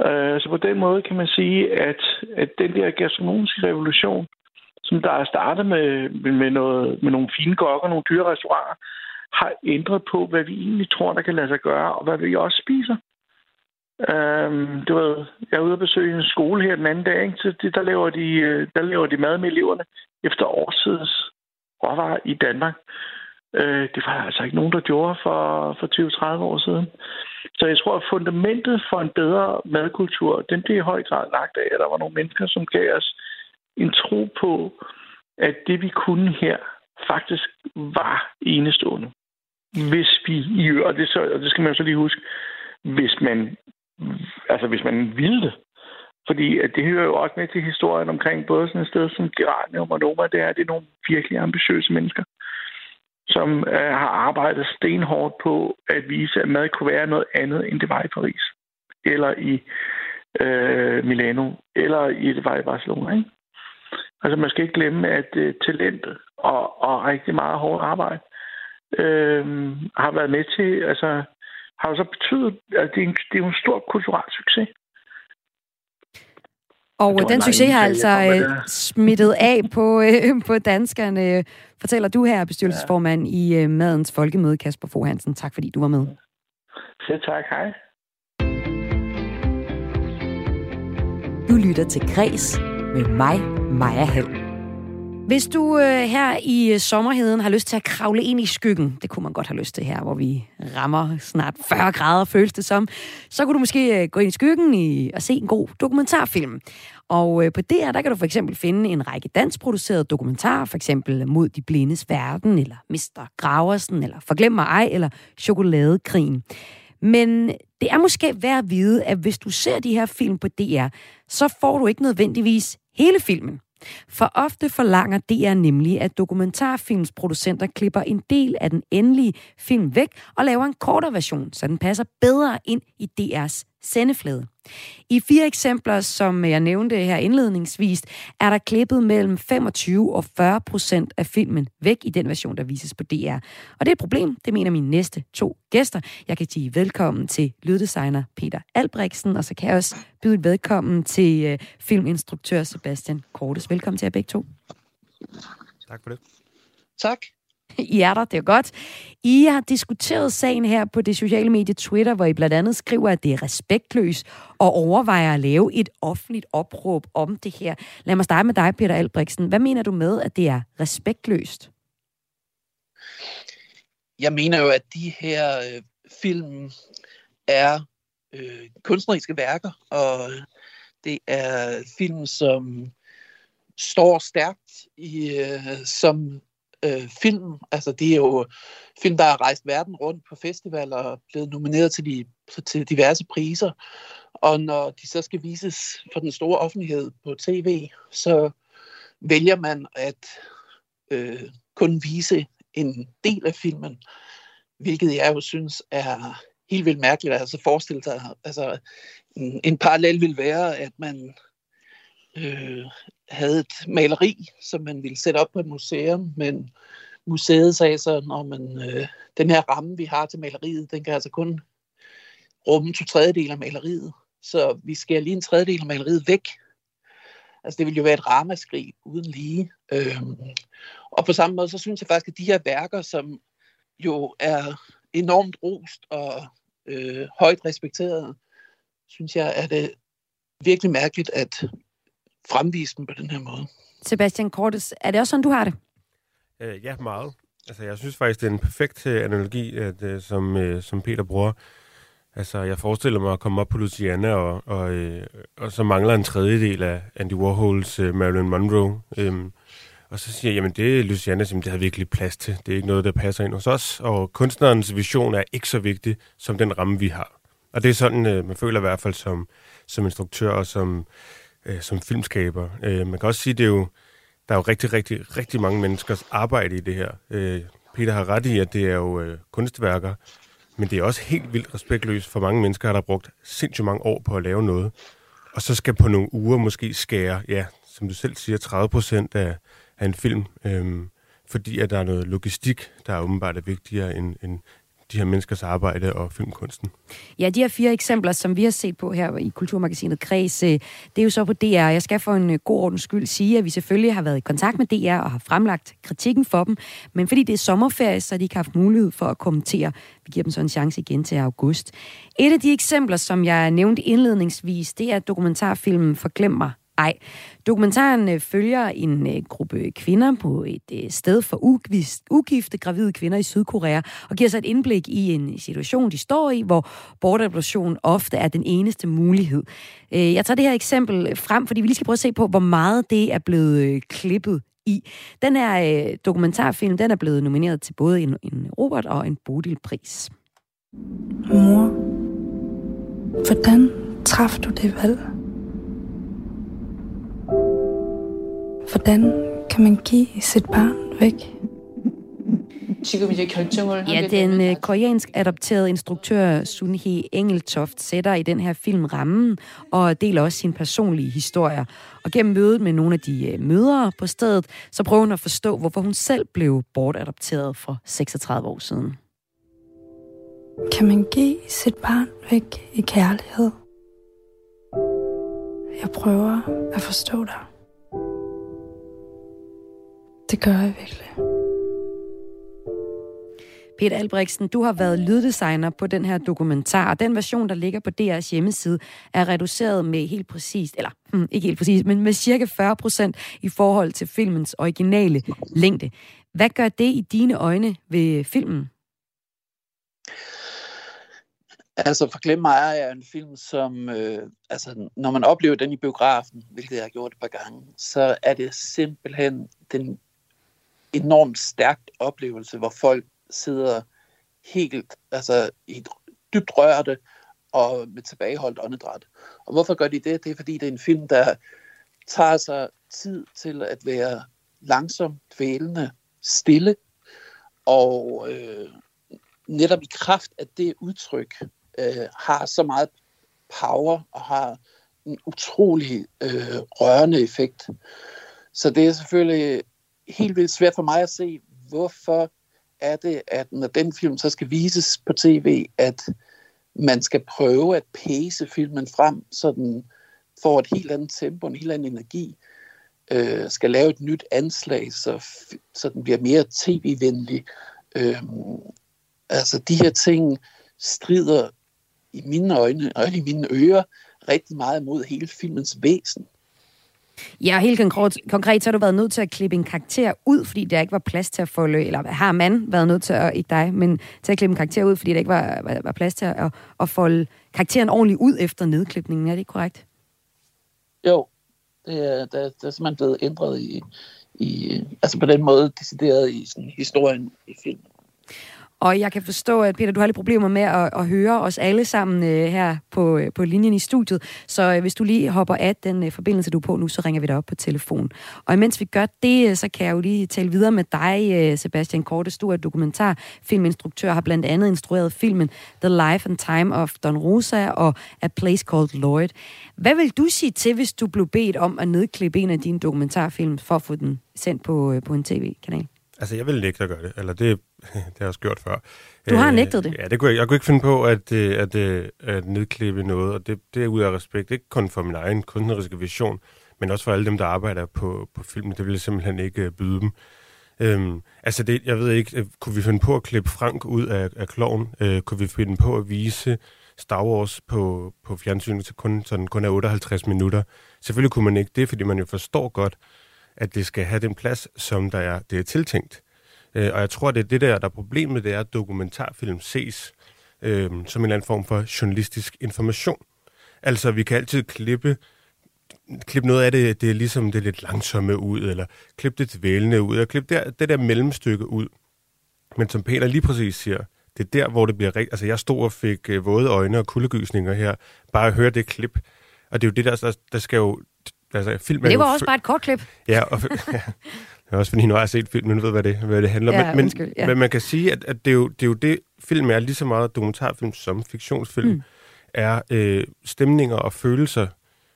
Øh, så på den måde kan man sige, at, at den der gastronomiske revolution, som der er startet med, med, noget, med nogle fine gokker og nogle dyre restauranter, har ændret på, hvad vi egentlig tror, der kan lade sig gøre, og hvad vi også spiser. Øhm, du ved, jeg er ude og besøge en skole her den anden dag, ikke? Så det, der, laver de, øh, der laver de mad med eleverne efter årsidens råvarer i Danmark. Øh, det var der altså ikke nogen, der gjorde for, for 20-30 år siden. Så jeg tror, at fundamentet for en bedre madkultur, den blev i høj grad lagt af, at der var nogle mennesker, som gav os en tro på, at det vi kunne her faktisk var enestående. Hvis vi, og det, så, og det skal man jo så lige huske, hvis man, altså hvis man ville det. Fordi at det hører jo også med til historien omkring både sådan et sted som Geranium og Noma, det er, at det er nogle virkelig ambitiøse mennesker som øh, har arbejdet stenhårdt på at vise, at mad kunne være noget andet, end det var i Paris, eller i øh, Milano, eller i det var i Barcelona. Ikke? Altså man skal ikke glemme, at øh, talentet og, og rigtig meget hårdt arbejde øh, har været med til, altså har jo så betydet, at det er en, det er en stor kulturel succes. Og den succes har altså øh, smittet af på, øh, på danskerne, fortæller du her, bestyrelsesformand ja. i øh, Madens Folkemøde, Kasper Fohansen. Tak fordi du var med. Selv tak, hej. Du lytter til Græs med mig, Maja Hall. Hvis du øh, her i øh, sommerheden har lyst til at kravle ind i skyggen, det kunne man godt have lyst til her, hvor vi rammer snart 40 grader, føles det som, så kunne du måske øh, gå ind i skyggen i, og se en god dokumentarfilm. Og øh, på DR, der kan du for eksempel finde en række danskproducerede dokumentarer, for eksempel Mod de blindes verden, eller Mr. Graversen, eller Forglem mig ej, eller Chokoladekrigen. Men det er måske værd at vide, at hvis du ser de her film på DR, så får du ikke nødvendigvis hele filmen. For ofte forlanger DR nemlig, at dokumentarfilmsproducenter klipper en del af den endelige film væk og laver en kortere version, så den passer bedre ind i DR's sendeflade. I fire eksempler, som jeg nævnte her indledningsvis, er der klippet mellem 25 og 40 procent af filmen væk i den version, der vises på DR. Og det er et problem, det mener mine næste to gæster. Jeg kan sige velkommen til lyddesigner Peter Albrechtsen, og så kan jeg også byde velkommen til uh, filminstruktør Sebastian Kortes. Velkommen til jer begge to. Tak for det. Tak. I er der, det er godt. I har diskuteret sagen her på det sociale medie Twitter, hvor I blandt andet skriver, at det er respektløst og overvejer at lave et offentligt opråb om det her. Lad mig starte med dig, Peter Albrechtsen. Hvad mener du med, at det er respektløst? Jeg mener jo, at de her øh, film er øh, kunstneriske værker, og det er film, som står stærkt, i, øh, som øh, film. Altså, det er jo film, der har rejst verden rundt på festivaler og blevet nomineret til, de, til diverse priser. Og når de så skal vises for den store offentlighed på tv, så vælger man at øh, kun vise en del af filmen, hvilket jeg jo synes er helt vildt mærkeligt. Altså forestille sig, altså en, en parallel vil være, at man øh, havde et maleri, som man ville sætte op på et museum, men museet sagde så, når man, øh, den her ramme, vi har til maleriet, den kan altså kun rumme to tredjedel af maleriet. Så vi skærer lige en tredjedel af maleriet væk. Altså det ville jo være et ramaskrig uden lige. Øhm, og på samme måde, så synes jeg faktisk, at de her værker, som jo er enormt rost og øh, højt respekteret, synes jeg, er det virkelig mærkeligt at fremvise dem på den her måde. Sebastian Kortes, er det også sådan, du har det? Øh, ja, meget. Altså, jeg synes faktisk, det er en perfekt øh, analogi, at, øh, som, øh, som Peter bruger. Altså, jeg forestiller mig at komme op på Louisiana, og, og, øh, og så mangler en tredjedel af Andy Warhols øh, Marilyn Monroe. Øhm, og så siger jeg, jamen det er Luciana, det har virkelig plads til. Det er ikke noget, der passer ind hos os. Og kunstnerens vision er ikke så vigtig som den ramme, vi har. Og det er sådan, øh, man føler i hvert fald som, som instruktør og som, øh, som filmskaber. Øh, man kan også sige, det er jo, der er jo rigtig, rigtig, rigtig mange menneskers arbejde i det her. Øh, Peter har ret i, at det er jo øh, kunstværker, men det er også helt vildt respektløst for mange mennesker, der har brugt sindssygt mange år på at lave noget. Og så skal på nogle uger måske skære, ja, som du selv siger, 30 procent af, af en film, øhm, fordi at der er noget logistik, der er åbenbart er vigtigere end, end de her menneskers arbejde og filmkunsten. Ja, de her fire eksempler, som vi har set på her i Kulturmagasinet Kreds, øh, det er jo så på DR. Jeg skal for en øh, god ordens skyld sige, at vi selvfølgelig har været i kontakt med DR og har fremlagt kritikken for dem, men fordi det er sommerferie, så har de ikke haft mulighed for at kommentere. Vi giver dem så en chance igen til august. Et af de eksempler, som jeg nævnte indledningsvis, det er dokumentarfilmen Forglem mig ej. Dokumentaren øh, følger en øh, gruppe kvinder på et øh, sted for ugifte gravide kvinder i Sydkorea og giver sig et indblik i en situation, de står i, hvor bortadoption ofte er den eneste mulighed. Jeg tager det her eksempel frem, fordi vi lige skal prøve at se på, hvor meget det er blevet klippet i. Den her dokumentarfilm, den er blevet nomineret til både en, en Robert og en Bodil-pris. Mor, hvordan træffede du det valg? Hvordan kan man give sit barn væk? Ja, den øh, koreansk adopterede instruktør Sun Hee Engeltoft sætter i den her film rammen og deler også sin personlige historie. Og gennem mødet med nogle af de øh, mødre på stedet, så prøver hun at forstå, hvorfor hun selv blev bortadopteret for 36 år siden. Kan man give sit barn væk i kærlighed? Jeg prøver at forstå dig. Det gør jeg virkelig. Peter Albrechtsen, du har været lyddesigner på den her dokumentar, og den version, der ligger på DR's hjemmeside, er reduceret med helt præcist, eller hmm, ikke helt præcist, men med cirka 40 procent i forhold til filmens originale længde. Hvad gør det i dine øjne ved filmen? Altså, Forglem mig er en film, som, øh, altså, når man oplever den i biografen, hvilket jeg har gjort et par gange, så er det simpelthen den enormt stærkt oplevelse, hvor folk sidder helt altså, i dybt rørte og med tilbageholdt åndedræt. Og hvorfor gør de det? Det er fordi, det er en film, der tager sig tid til at være langsom, dvælende, stille, og øh, netop i kraft af det udtryk øh, har så meget power og har en utrolig øh, rørende effekt. Så det er selvfølgelig helt vildt svært for mig at se, hvorfor er det, at når den film så skal vises på tv, at man skal prøve at pace filmen frem, så den får et helt andet tempo, en helt anden energi, øh, skal lave et nyt anslag, så, så den bliver mere tv-venlig. Øh, altså de her ting strider i mine øjne og i mine ører rigtig meget mod hele filmens væsen. Ja, helt konkret, konkret så har du været nødt til at klippe en karakter ud, fordi der ikke var plads til at få eller har man været nødt til at, ikke dig, men til at klippe en karakter ud, fordi der ikke var, var, var plads til at, at folde karakteren ordentligt ud efter nedklipningen. Er det korrekt? Jo, det er, der, der er simpelthen blevet ændret i, i altså på den måde decideret i sådan, historien i filmen. Og jeg kan forstå, at Peter, du har lidt problemer med at, at høre os alle sammen øh, her på, øh, på linjen i studiet. Så øh, hvis du lige hopper af den øh, forbindelse, du er på nu, så ringer vi dig op på telefon. Og imens vi gør det, øh, så kan jeg jo lige tale videre med dig, øh, Sebastian Kortes. Du er dokumentarfilminstruktør, har blandt andet instrueret filmen The Life and Time of Don Rosa og A Place Called Lloyd. Hvad vil du sige til, hvis du blev bedt om at nedklippe en af dine dokumentarfilm for at få den sendt på, øh, på en tv-kanal? Altså, jeg vil nægte at gøre det. Eller det, det har jeg også gjort før. Du har nægtet det? Ja, det kunne jeg, jeg kunne ikke finde på at, øh, at, at, at nedklippe noget, og det, det er ud af respekt, ikke kun for min egen kunstneriske vision, men også for alle dem, der arbejder på, på filmen. Det vil jeg simpelthen ikke byde dem. Øhm, altså, det, jeg ved ikke, kunne vi finde på at klippe Frank ud af, af kloven? Øh, kunne vi finde på at vise Star Wars på, på fjernsynet til kun, sådan, kun er 58 minutter? Selvfølgelig kunne man ikke det, fordi man jo forstår godt, at det skal have den plads, som der er, det er tiltænkt. Øh, og jeg tror, det er det der, der er problemet, det er, at dokumentarfilm ses øh, som en eller anden form for journalistisk information. Altså, vi kan altid klippe klippe noget af det, det er ligesom det lidt langsomme ud, eller klippe det dvælende ud, og klippe det, det der mellemstykke ud. Men som Peter lige præcis siger, det er der, hvor det bliver rigtigt. Altså, jeg stod og fik øh, våde øjne og kuldegysninger her, bare at høre det klip. Og det er jo det, der, der, der skal jo Altså, film det var også bare et kort klip. Ja, og, ja. Det er også fordi, nu har jeg set filmen, ved, hvad det, hvad det handler om. Ja, men, undskyld, ja. men man kan sige, at, at det, er jo, det er jo det, film er lige så meget dokumentarfilm som fiktionsfilm, mm. er øh, stemninger og følelser.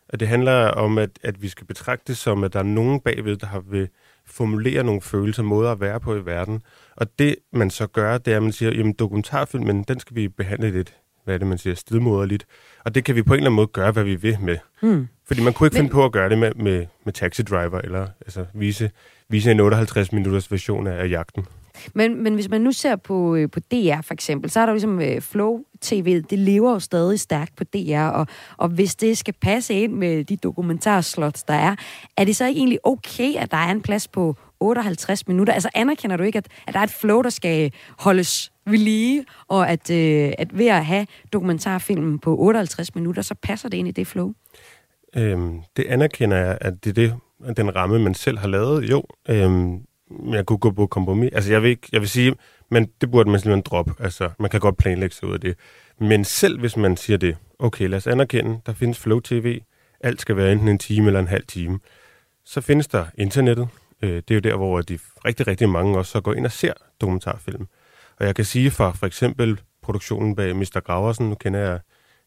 At det handler om, at, at vi skal betragte det som, at der er nogen bagved, der har vil formulere nogle følelser, måder at være på i verden. Og det, man så gør, det er, at man siger, jamen dokumentarfilmen, den skal vi behandle lidt, hvad er det, man siger, stidmoderligt. Og det kan vi på en eller anden måde gøre, hvad vi vil med. Mm. Fordi man kunne ikke Men... finde på at gøre det med, med, med Taxi Driver, eller altså, vise, vise en 58-minutters version af, af jagten. Men, men hvis man nu ser på, øh, på DR for eksempel, så er der jo ligesom øh, Flow TV, det lever jo stadig stærkt på DR, og, og hvis det skal passe ind med de dokumentarslots, der er, er det så ikke egentlig okay, at der er en plads på 58 minutter? Altså anerkender du ikke, at, at der er et flow, der skal holdes ved lige, og at, øh, at ved at have dokumentarfilmen på 58 minutter, så passer det ind i det flow? Øhm, det anerkender jeg, at det er det, den ramme, man selv har lavet. Jo, øhm, jeg kunne gå på kompromis. Altså, jeg vil, ikke, jeg vil sige, men det burde man simpelthen droppe. Altså, man kan godt planlægge sig ud af det. Men selv hvis man siger det, okay, lad os anerkende, der findes Flow TV, alt skal være enten en time eller en halv time, så findes der internettet. Øh, det er jo der, hvor de rigtig, rigtig mange også så går ind og ser dokumentarfilm. Og jeg kan sige fra for eksempel produktionen bag Mr. Graversen, nu kender jeg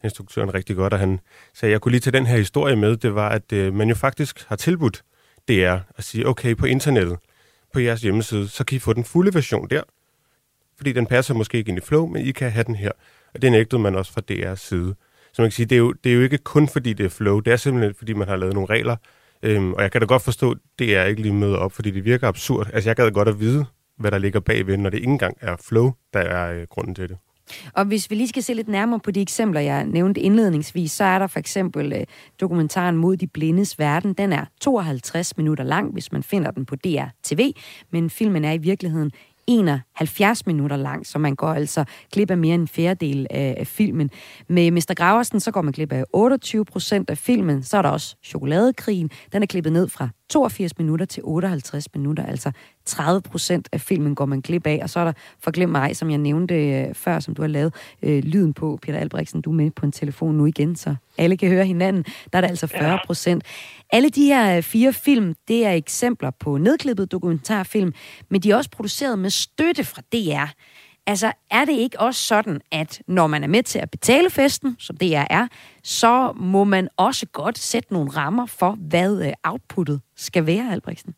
instruktøren rigtig godt, og han sagde, at jeg kunne lige tage den her historie med, det var, at øh, man jo faktisk har tilbudt DR at sige, okay, på internettet, på jeres hjemmeside, så kan I få den fulde version der, fordi den passer måske ikke ind i Flow, men I kan have den her. Og det nægtede man også fra DR's side. Så man kan sige, det er, jo, det er jo ikke kun fordi det er Flow, det er simpelthen fordi man har lavet nogle regler, øhm, og jeg kan da godt forstå, at det er ikke lige møder op, fordi det virker absurd. Altså jeg gad godt at vide, hvad der ligger bagved, når det ikke engang er Flow, der er øh, grunden til det. Og hvis vi lige skal se lidt nærmere på de eksempler, jeg nævnte indledningsvis, så er der for eksempel øh, dokumentaren Mod de blindes verden. Den er 52 minutter lang, hvis man finder den på DR TV, men filmen er i virkeligheden 71 minutter lang, så man går altså glip af mere end en fjerdedel af, af filmen. Med Mr. Graversen, så går man glip af 28 procent af filmen. Så er der også Chokoladekrigen. Den er klippet ned fra 82 minutter til 58 minutter, altså 30 procent af filmen går man glip af, og så er der Forglem mig, som jeg nævnte øh, før, som du har lavet øh, lyden på, Peter Albrechtsen, du er med på en telefon nu igen, så alle kan høre hinanden. Der er der altså 40 procent. Ja. Alle de her øh, fire film, det er eksempler på nedklippet dokumentarfilm, men de er også produceret med støtte fra DR. Altså, er det ikke også sådan, at når man er med til at betale festen, som det er, så må man også godt sætte nogle rammer for, hvad øh, outputtet skal være, Albrechtsen?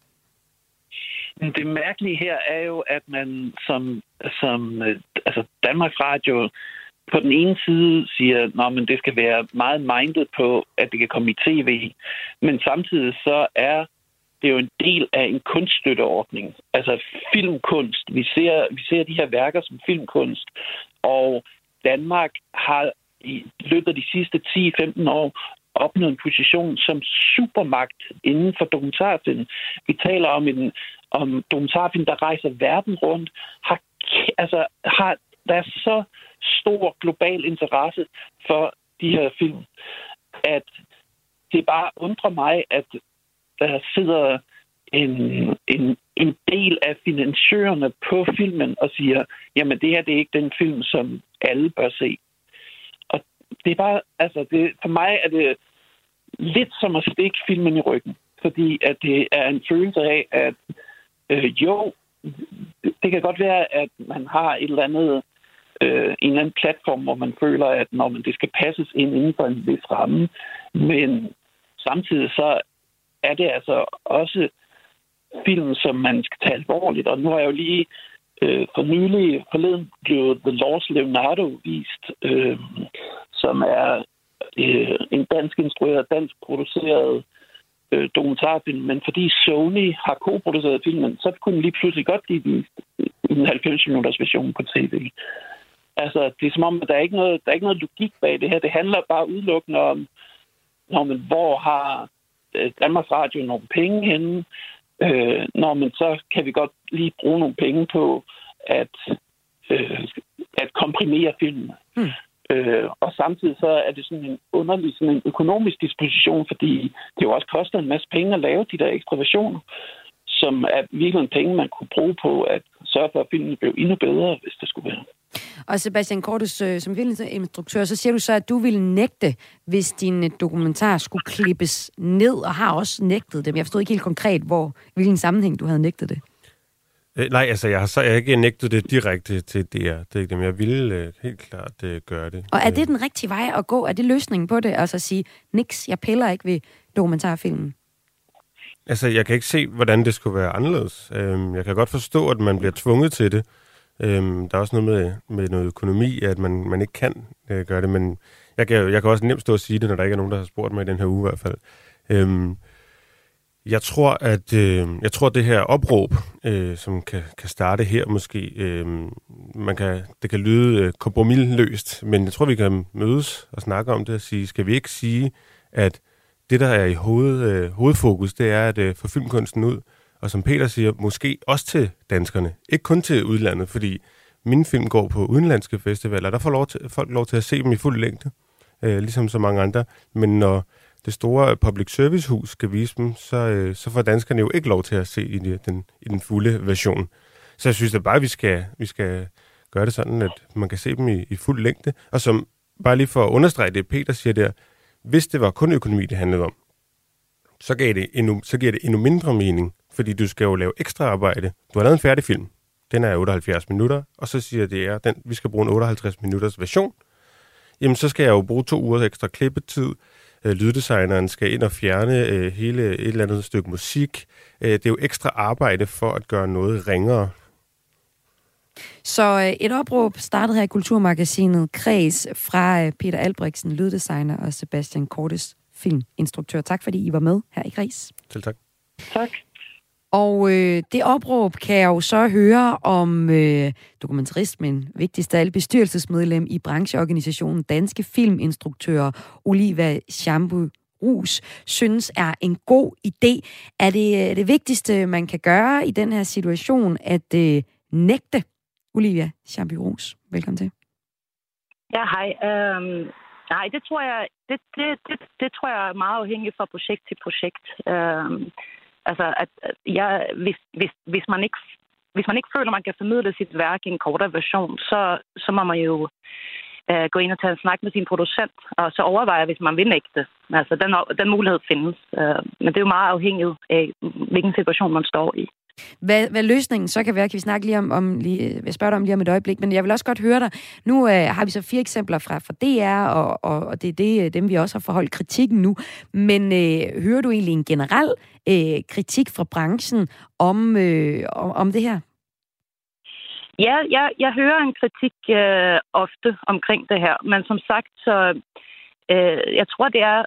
Det mærkelige her er jo, at man som, som øh, altså Danmarks Radio på den ene side siger, at det skal være meget mindet på, at det kan komme i tv, men samtidig så er det er jo en del af en kunststøtteordning. Altså filmkunst. Vi ser, vi ser de her værker som filmkunst, og Danmark har i løbet af de sidste 10-15 år opnået en position som supermagt inden for dokumentarfilm. Vi taler om en om dokumentarfilm, der rejser verden rundt, har, altså, har, der er så stor global interesse for de her film, at det bare undrer mig, at der sidder en, en, en del af finansiørerne på filmen og siger, jamen det her det er ikke den film, som alle bør se. Og det er bare, altså det, for mig er det lidt som at stikke filmen i ryggen. Fordi at det er en følelse af, at øh, jo, det kan godt være, at man har et eller andet øh, en eller anden platform, hvor man føler, at når man, det skal passes ind inden for en vis ramme. Men samtidig så er det altså også film, som man skal tage alvorligt. Og nu har jeg jo lige øh, for nylig forleden blev The Lost Leonardo vist, øh, som er øh, en dansk instrueret, dansk produceret øh, Øh, dokumentarfilm, men fordi Sony har koproduceret filmen, så kunne den lige pludselig godt blive den, i en 90 minutters version på tv. Altså, det er som om, at der er ikke noget, der er ikke noget logik bag det her. Det handler bare udelukkende om, når man, hvor har øh, Danmarks Radio nogle penge henne, øh, når man så kan vi godt lige bruge nogle penge på at, øh, at komprimere filmen. Hmm. Øh, og samtidig så er det sådan en underlig sådan en økonomisk disposition, fordi det jo også koster en masse penge at lave de der ekstraversioner, som er virkelig en penge, man kunne bruge på at sørge for, at filmen blev endnu bedre, hvis det skulle være. Og Sebastian Kortus, øh, som filminstruktør, så siger du så, at du ville nægte, hvis din øh, dokumentar skulle klippes ned, og har også nægtet dem. Jeg forstod ikke helt konkret, hvor, hvilken sammenhæng du havde nægtet det. Øh, nej, altså jeg har så jeg har ikke nægtet det direkte til DR. Det er ikke det, men jeg ville øh, helt klart øh, gøre det. Og er det den rigtige vej at gå? Er det løsningen på det? Altså at sige, niks, jeg piller ikke ved dokumentarfilmen? Altså, jeg kan ikke se, hvordan det skulle være anderledes. Øhm, jeg kan godt forstå, at man bliver tvunget til det. Øhm, der er også noget med, med noget økonomi, at man, man ikke kan øh, gøre det, men jeg kan, jeg kan også nemt stå og sige det, når der ikke er nogen, der har spurgt mig i den her uge i hvert fald. Øhm, jeg tror, at øh, jeg tror, at det her opråb, øh, som kan, kan starte her måske, øh, man kan, det kan lyde øh, kompromilløst, men jeg tror, vi kan mødes og snakke om det og sige, skal vi ikke sige, at det, der er i hoved, øh, hovedfokus, det er at øh, få filmkunsten ud, og som Peter siger, måske også til danskerne, ikke kun til udlandet, fordi min film går på udenlandske festivaler, der får lov til, folk lov til at se dem i fuld længde, øh, ligesom så mange andre, men når det store public service hus skal vise dem, så, øh, så får danskerne jo ikke lov til at se i den, i den fulde version. Så jeg synes da bare, at vi skal, vi skal gøre det sådan, at man kan se dem i, i fuld længde. Og som, bare lige for at understrege det, Peter siger der, hvis det var kun økonomi, det handlede om, så, gav det endnu, så giver det endnu mindre mening, fordi du skal jo lave ekstra arbejde. Du har lavet en færdig film. Den er 78 minutter, og så siger det er, den, vi skal bruge en 58 minutters version. Jamen, så skal jeg jo bruge to uger ekstra klippetid, øh, lyddesigneren skal ind og fjerne øh, hele et eller andet stykke musik. Øh, det er jo ekstra arbejde for at gøre noget ringere. Så øh, et opråb startede her i Kulturmagasinet Kreds fra øh, Peter Albrechtsen, lyddesigner, og Sebastian Kortes, filminstruktør. Tak fordi I var med her i Kreds. Selv tak. Tak. Og øh, det opråb kan jeg jo så høre om øh, dokumentarist, men vigtigst af alt bestyrelsesmedlem i brancheorganisationen Danske Filminstruktører, Oliva Chambu Rus, synes er en god idé. Er det øh, det vigtigste, man kan gøre i den her situation, at øh, nægte? Olivia Chambu Rus, velkommen til. Ja, hej. Øhm, nej, det tror jeg, det, det, det, det tror jeg er meget afhængigt fra projekt til projekt. Øhm, Altså, at, jeg, hvis, hvis, hvis, man ikke, hvis man ikke føler, at man kan formidle sit værk i en kortere version, så, så må man jo øh, gå ind og tage en snak med sin producent, og så overveje, hvis man vil nægte. Altså, den, den mulighed findes. Øh, men det er jo meget afhængigt af, hvilken situation man står i. Hvad, hvad løsningen så kan være, kan vi snakke lige om, om lige, øh, jeg spørger dig om lige om et øjeblik, men jeg vil også godt høre dig. Nu øh, har vi så fire eksempler fra, fra DR, og, og, og det er det, øh, dem, vi også har forholdt kritikken nu. Men øh, hører du egentlig en generel øh, kritik fra branchen om, øh, om, om det her? Ja, jeg, jeg hører en kritik øh, ofte omkring det her, men som sagt, så øh, jeg tror, det er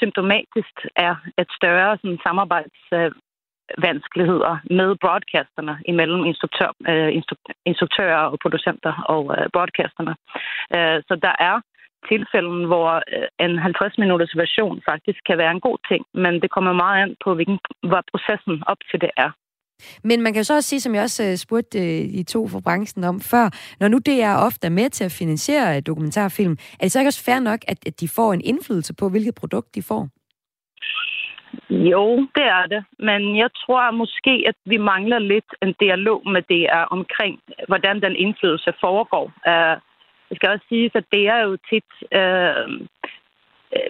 symptomatisk er et større sådan, samarbejds, øh, vanskeligheder med broadcasterne imellem instruktør, øh, instruktører og producenter og øh, broadcasterne. Øh, så der er tilfælden, hvor øh, en 50-minutters version faktisk kan være en god ting, men det kommer meget an på, hvilken, hvad processen op til det er. Men man kan jo så også sige, som jeg også øh, spurgte øh, I to fra branchen om før, når nu det er med til at finansiere dokumentarfilm, er det så ikke også fair nok, at de får en indflydelse på, hvilket produkt de får? Jo, det er det. Men jeg tror måske, at vi mangler lidt en dialog med DR omkring, hvordan den indflydelse foregår. Øh, uh, det skal også siges, at det er jo tit uh,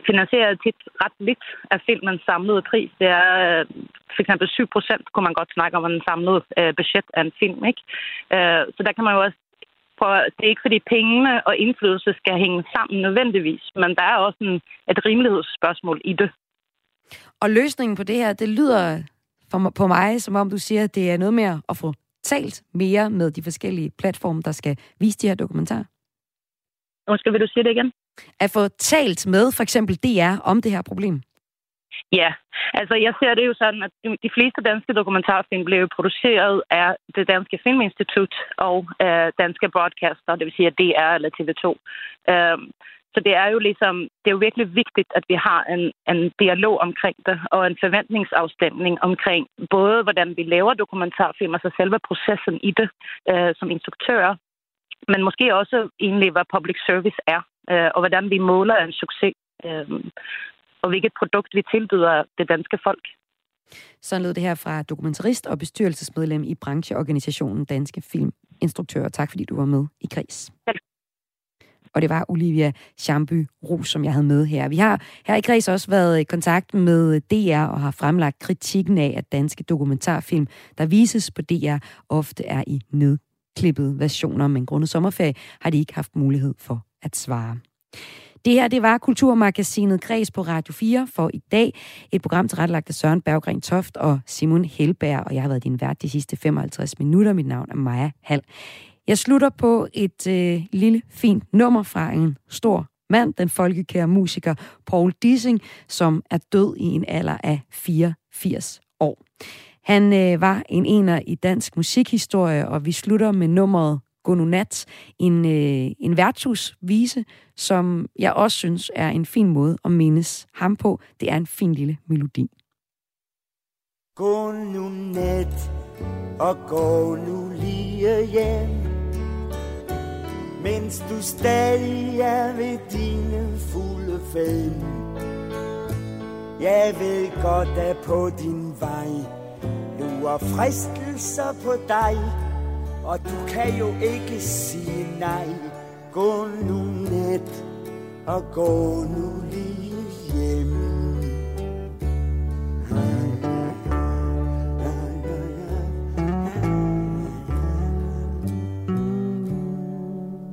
finansieret tit ret lidt af filmens samlede pris. Det er uh, for eksempel 7 procent, kunne man godt snakke om, en samlet uh, budget af en film. Ikke? Uh, så der kan man jo også prøve, det er ikke fordi pengene og indflydelse skal hænge sammen nødvendigvis, men der er også en, et rimelighedsspørgsmål i det. Og løsningen på det her, det lyder for, på mig, som om du siger, at det er noget med at få talt mere med de forskellige platforme, der skal vise de her dokumentarer. Måske vil du sige det igen? At få talt med for eksempel DR om det her problem. Ja, altså jeg ser det jo sådan, at de fleste danske dokumentarfilm blev produceret af det Danske Filminstitut og øh, Danske Broadcaster, det vil sige DR eller TV2. Øh, så det er jo ligesom, det er jo virkelig vigtigt, at vi har en, en dialog omkring det, og en forventningsafstemning omkring både, hvordan vi laver dokumentarfilm, altså selve processen i det øh, som instruktører, men måske også egentlig, hvad public service er, øh, og hvordan vi måler en succes, øh, og hvilket produkt vi tilbyder det danske folk. Så lød det her fra dokumentarist og bestyrelsesmedlem i brancheorganisationen Danske Filminstruktører. Tak fordi du var med i Kris. Selv og det var Olivia Chamby Rus, som jeg havde med her. Vi har her i Græs også været i kontakt med DR og har fremlagt kritikken af, at danske dokumentarfilm, der vises på DR, ofte er i nedklippede versioner, men grundet sommerferie har de ikke haft mulighed for at svare. Det her, det var Kulturmagasinet Græs på Radio 4 for i dag. Et program tilrettelagt af Søren Berggren Toft og Simon Helberg, og jeg har været din vært de sidste 55 minutter. Mit navn er Maja Hall. Jeg slutter på et øh, lille fint nummer fra en stor mand, den folkekære musiker Paul Dissing, som er død i en alder af 84 år. Han øh, var en ener i dansk musikhistorie, og vi slutter med nummeret Gonunat, en, øh, en værtshusvise, som jeg også synes er en fin måde at mindes ham på. Det er en fin lille melodi. Gå nu net, og gå nu lige hjem mens du stadig er ved dine fulde fem. Jeg ved godt, at på din vej lurer fristelser på dig, og du kan jo ikke sige nej. Gå nu net, og gå nu lige hjem. Hmm.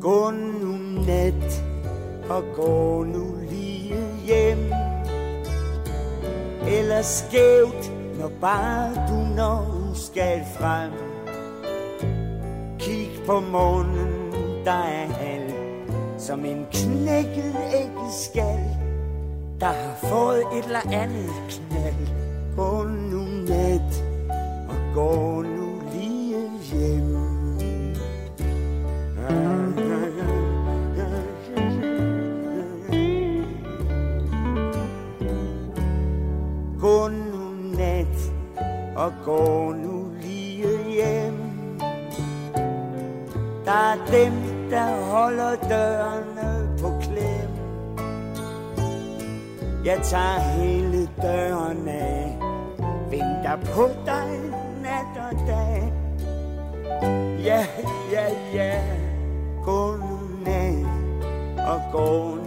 Gå nu nat og gå nu lige hjem. Eller skævt, når bare du når skal frem. Kig på månen, der er halv Som en knækket æggeskal Der har fået et eller andet knald. Gå nu nat og gå nu lige hjem. Ah. Gå nu nat og gå nu lige hjem. Der er dem, der holder dørene på klem. Jeg tager hele døren af Venter på dig nat og dag. Ja, ja, ja. Gå nu nat og gå nu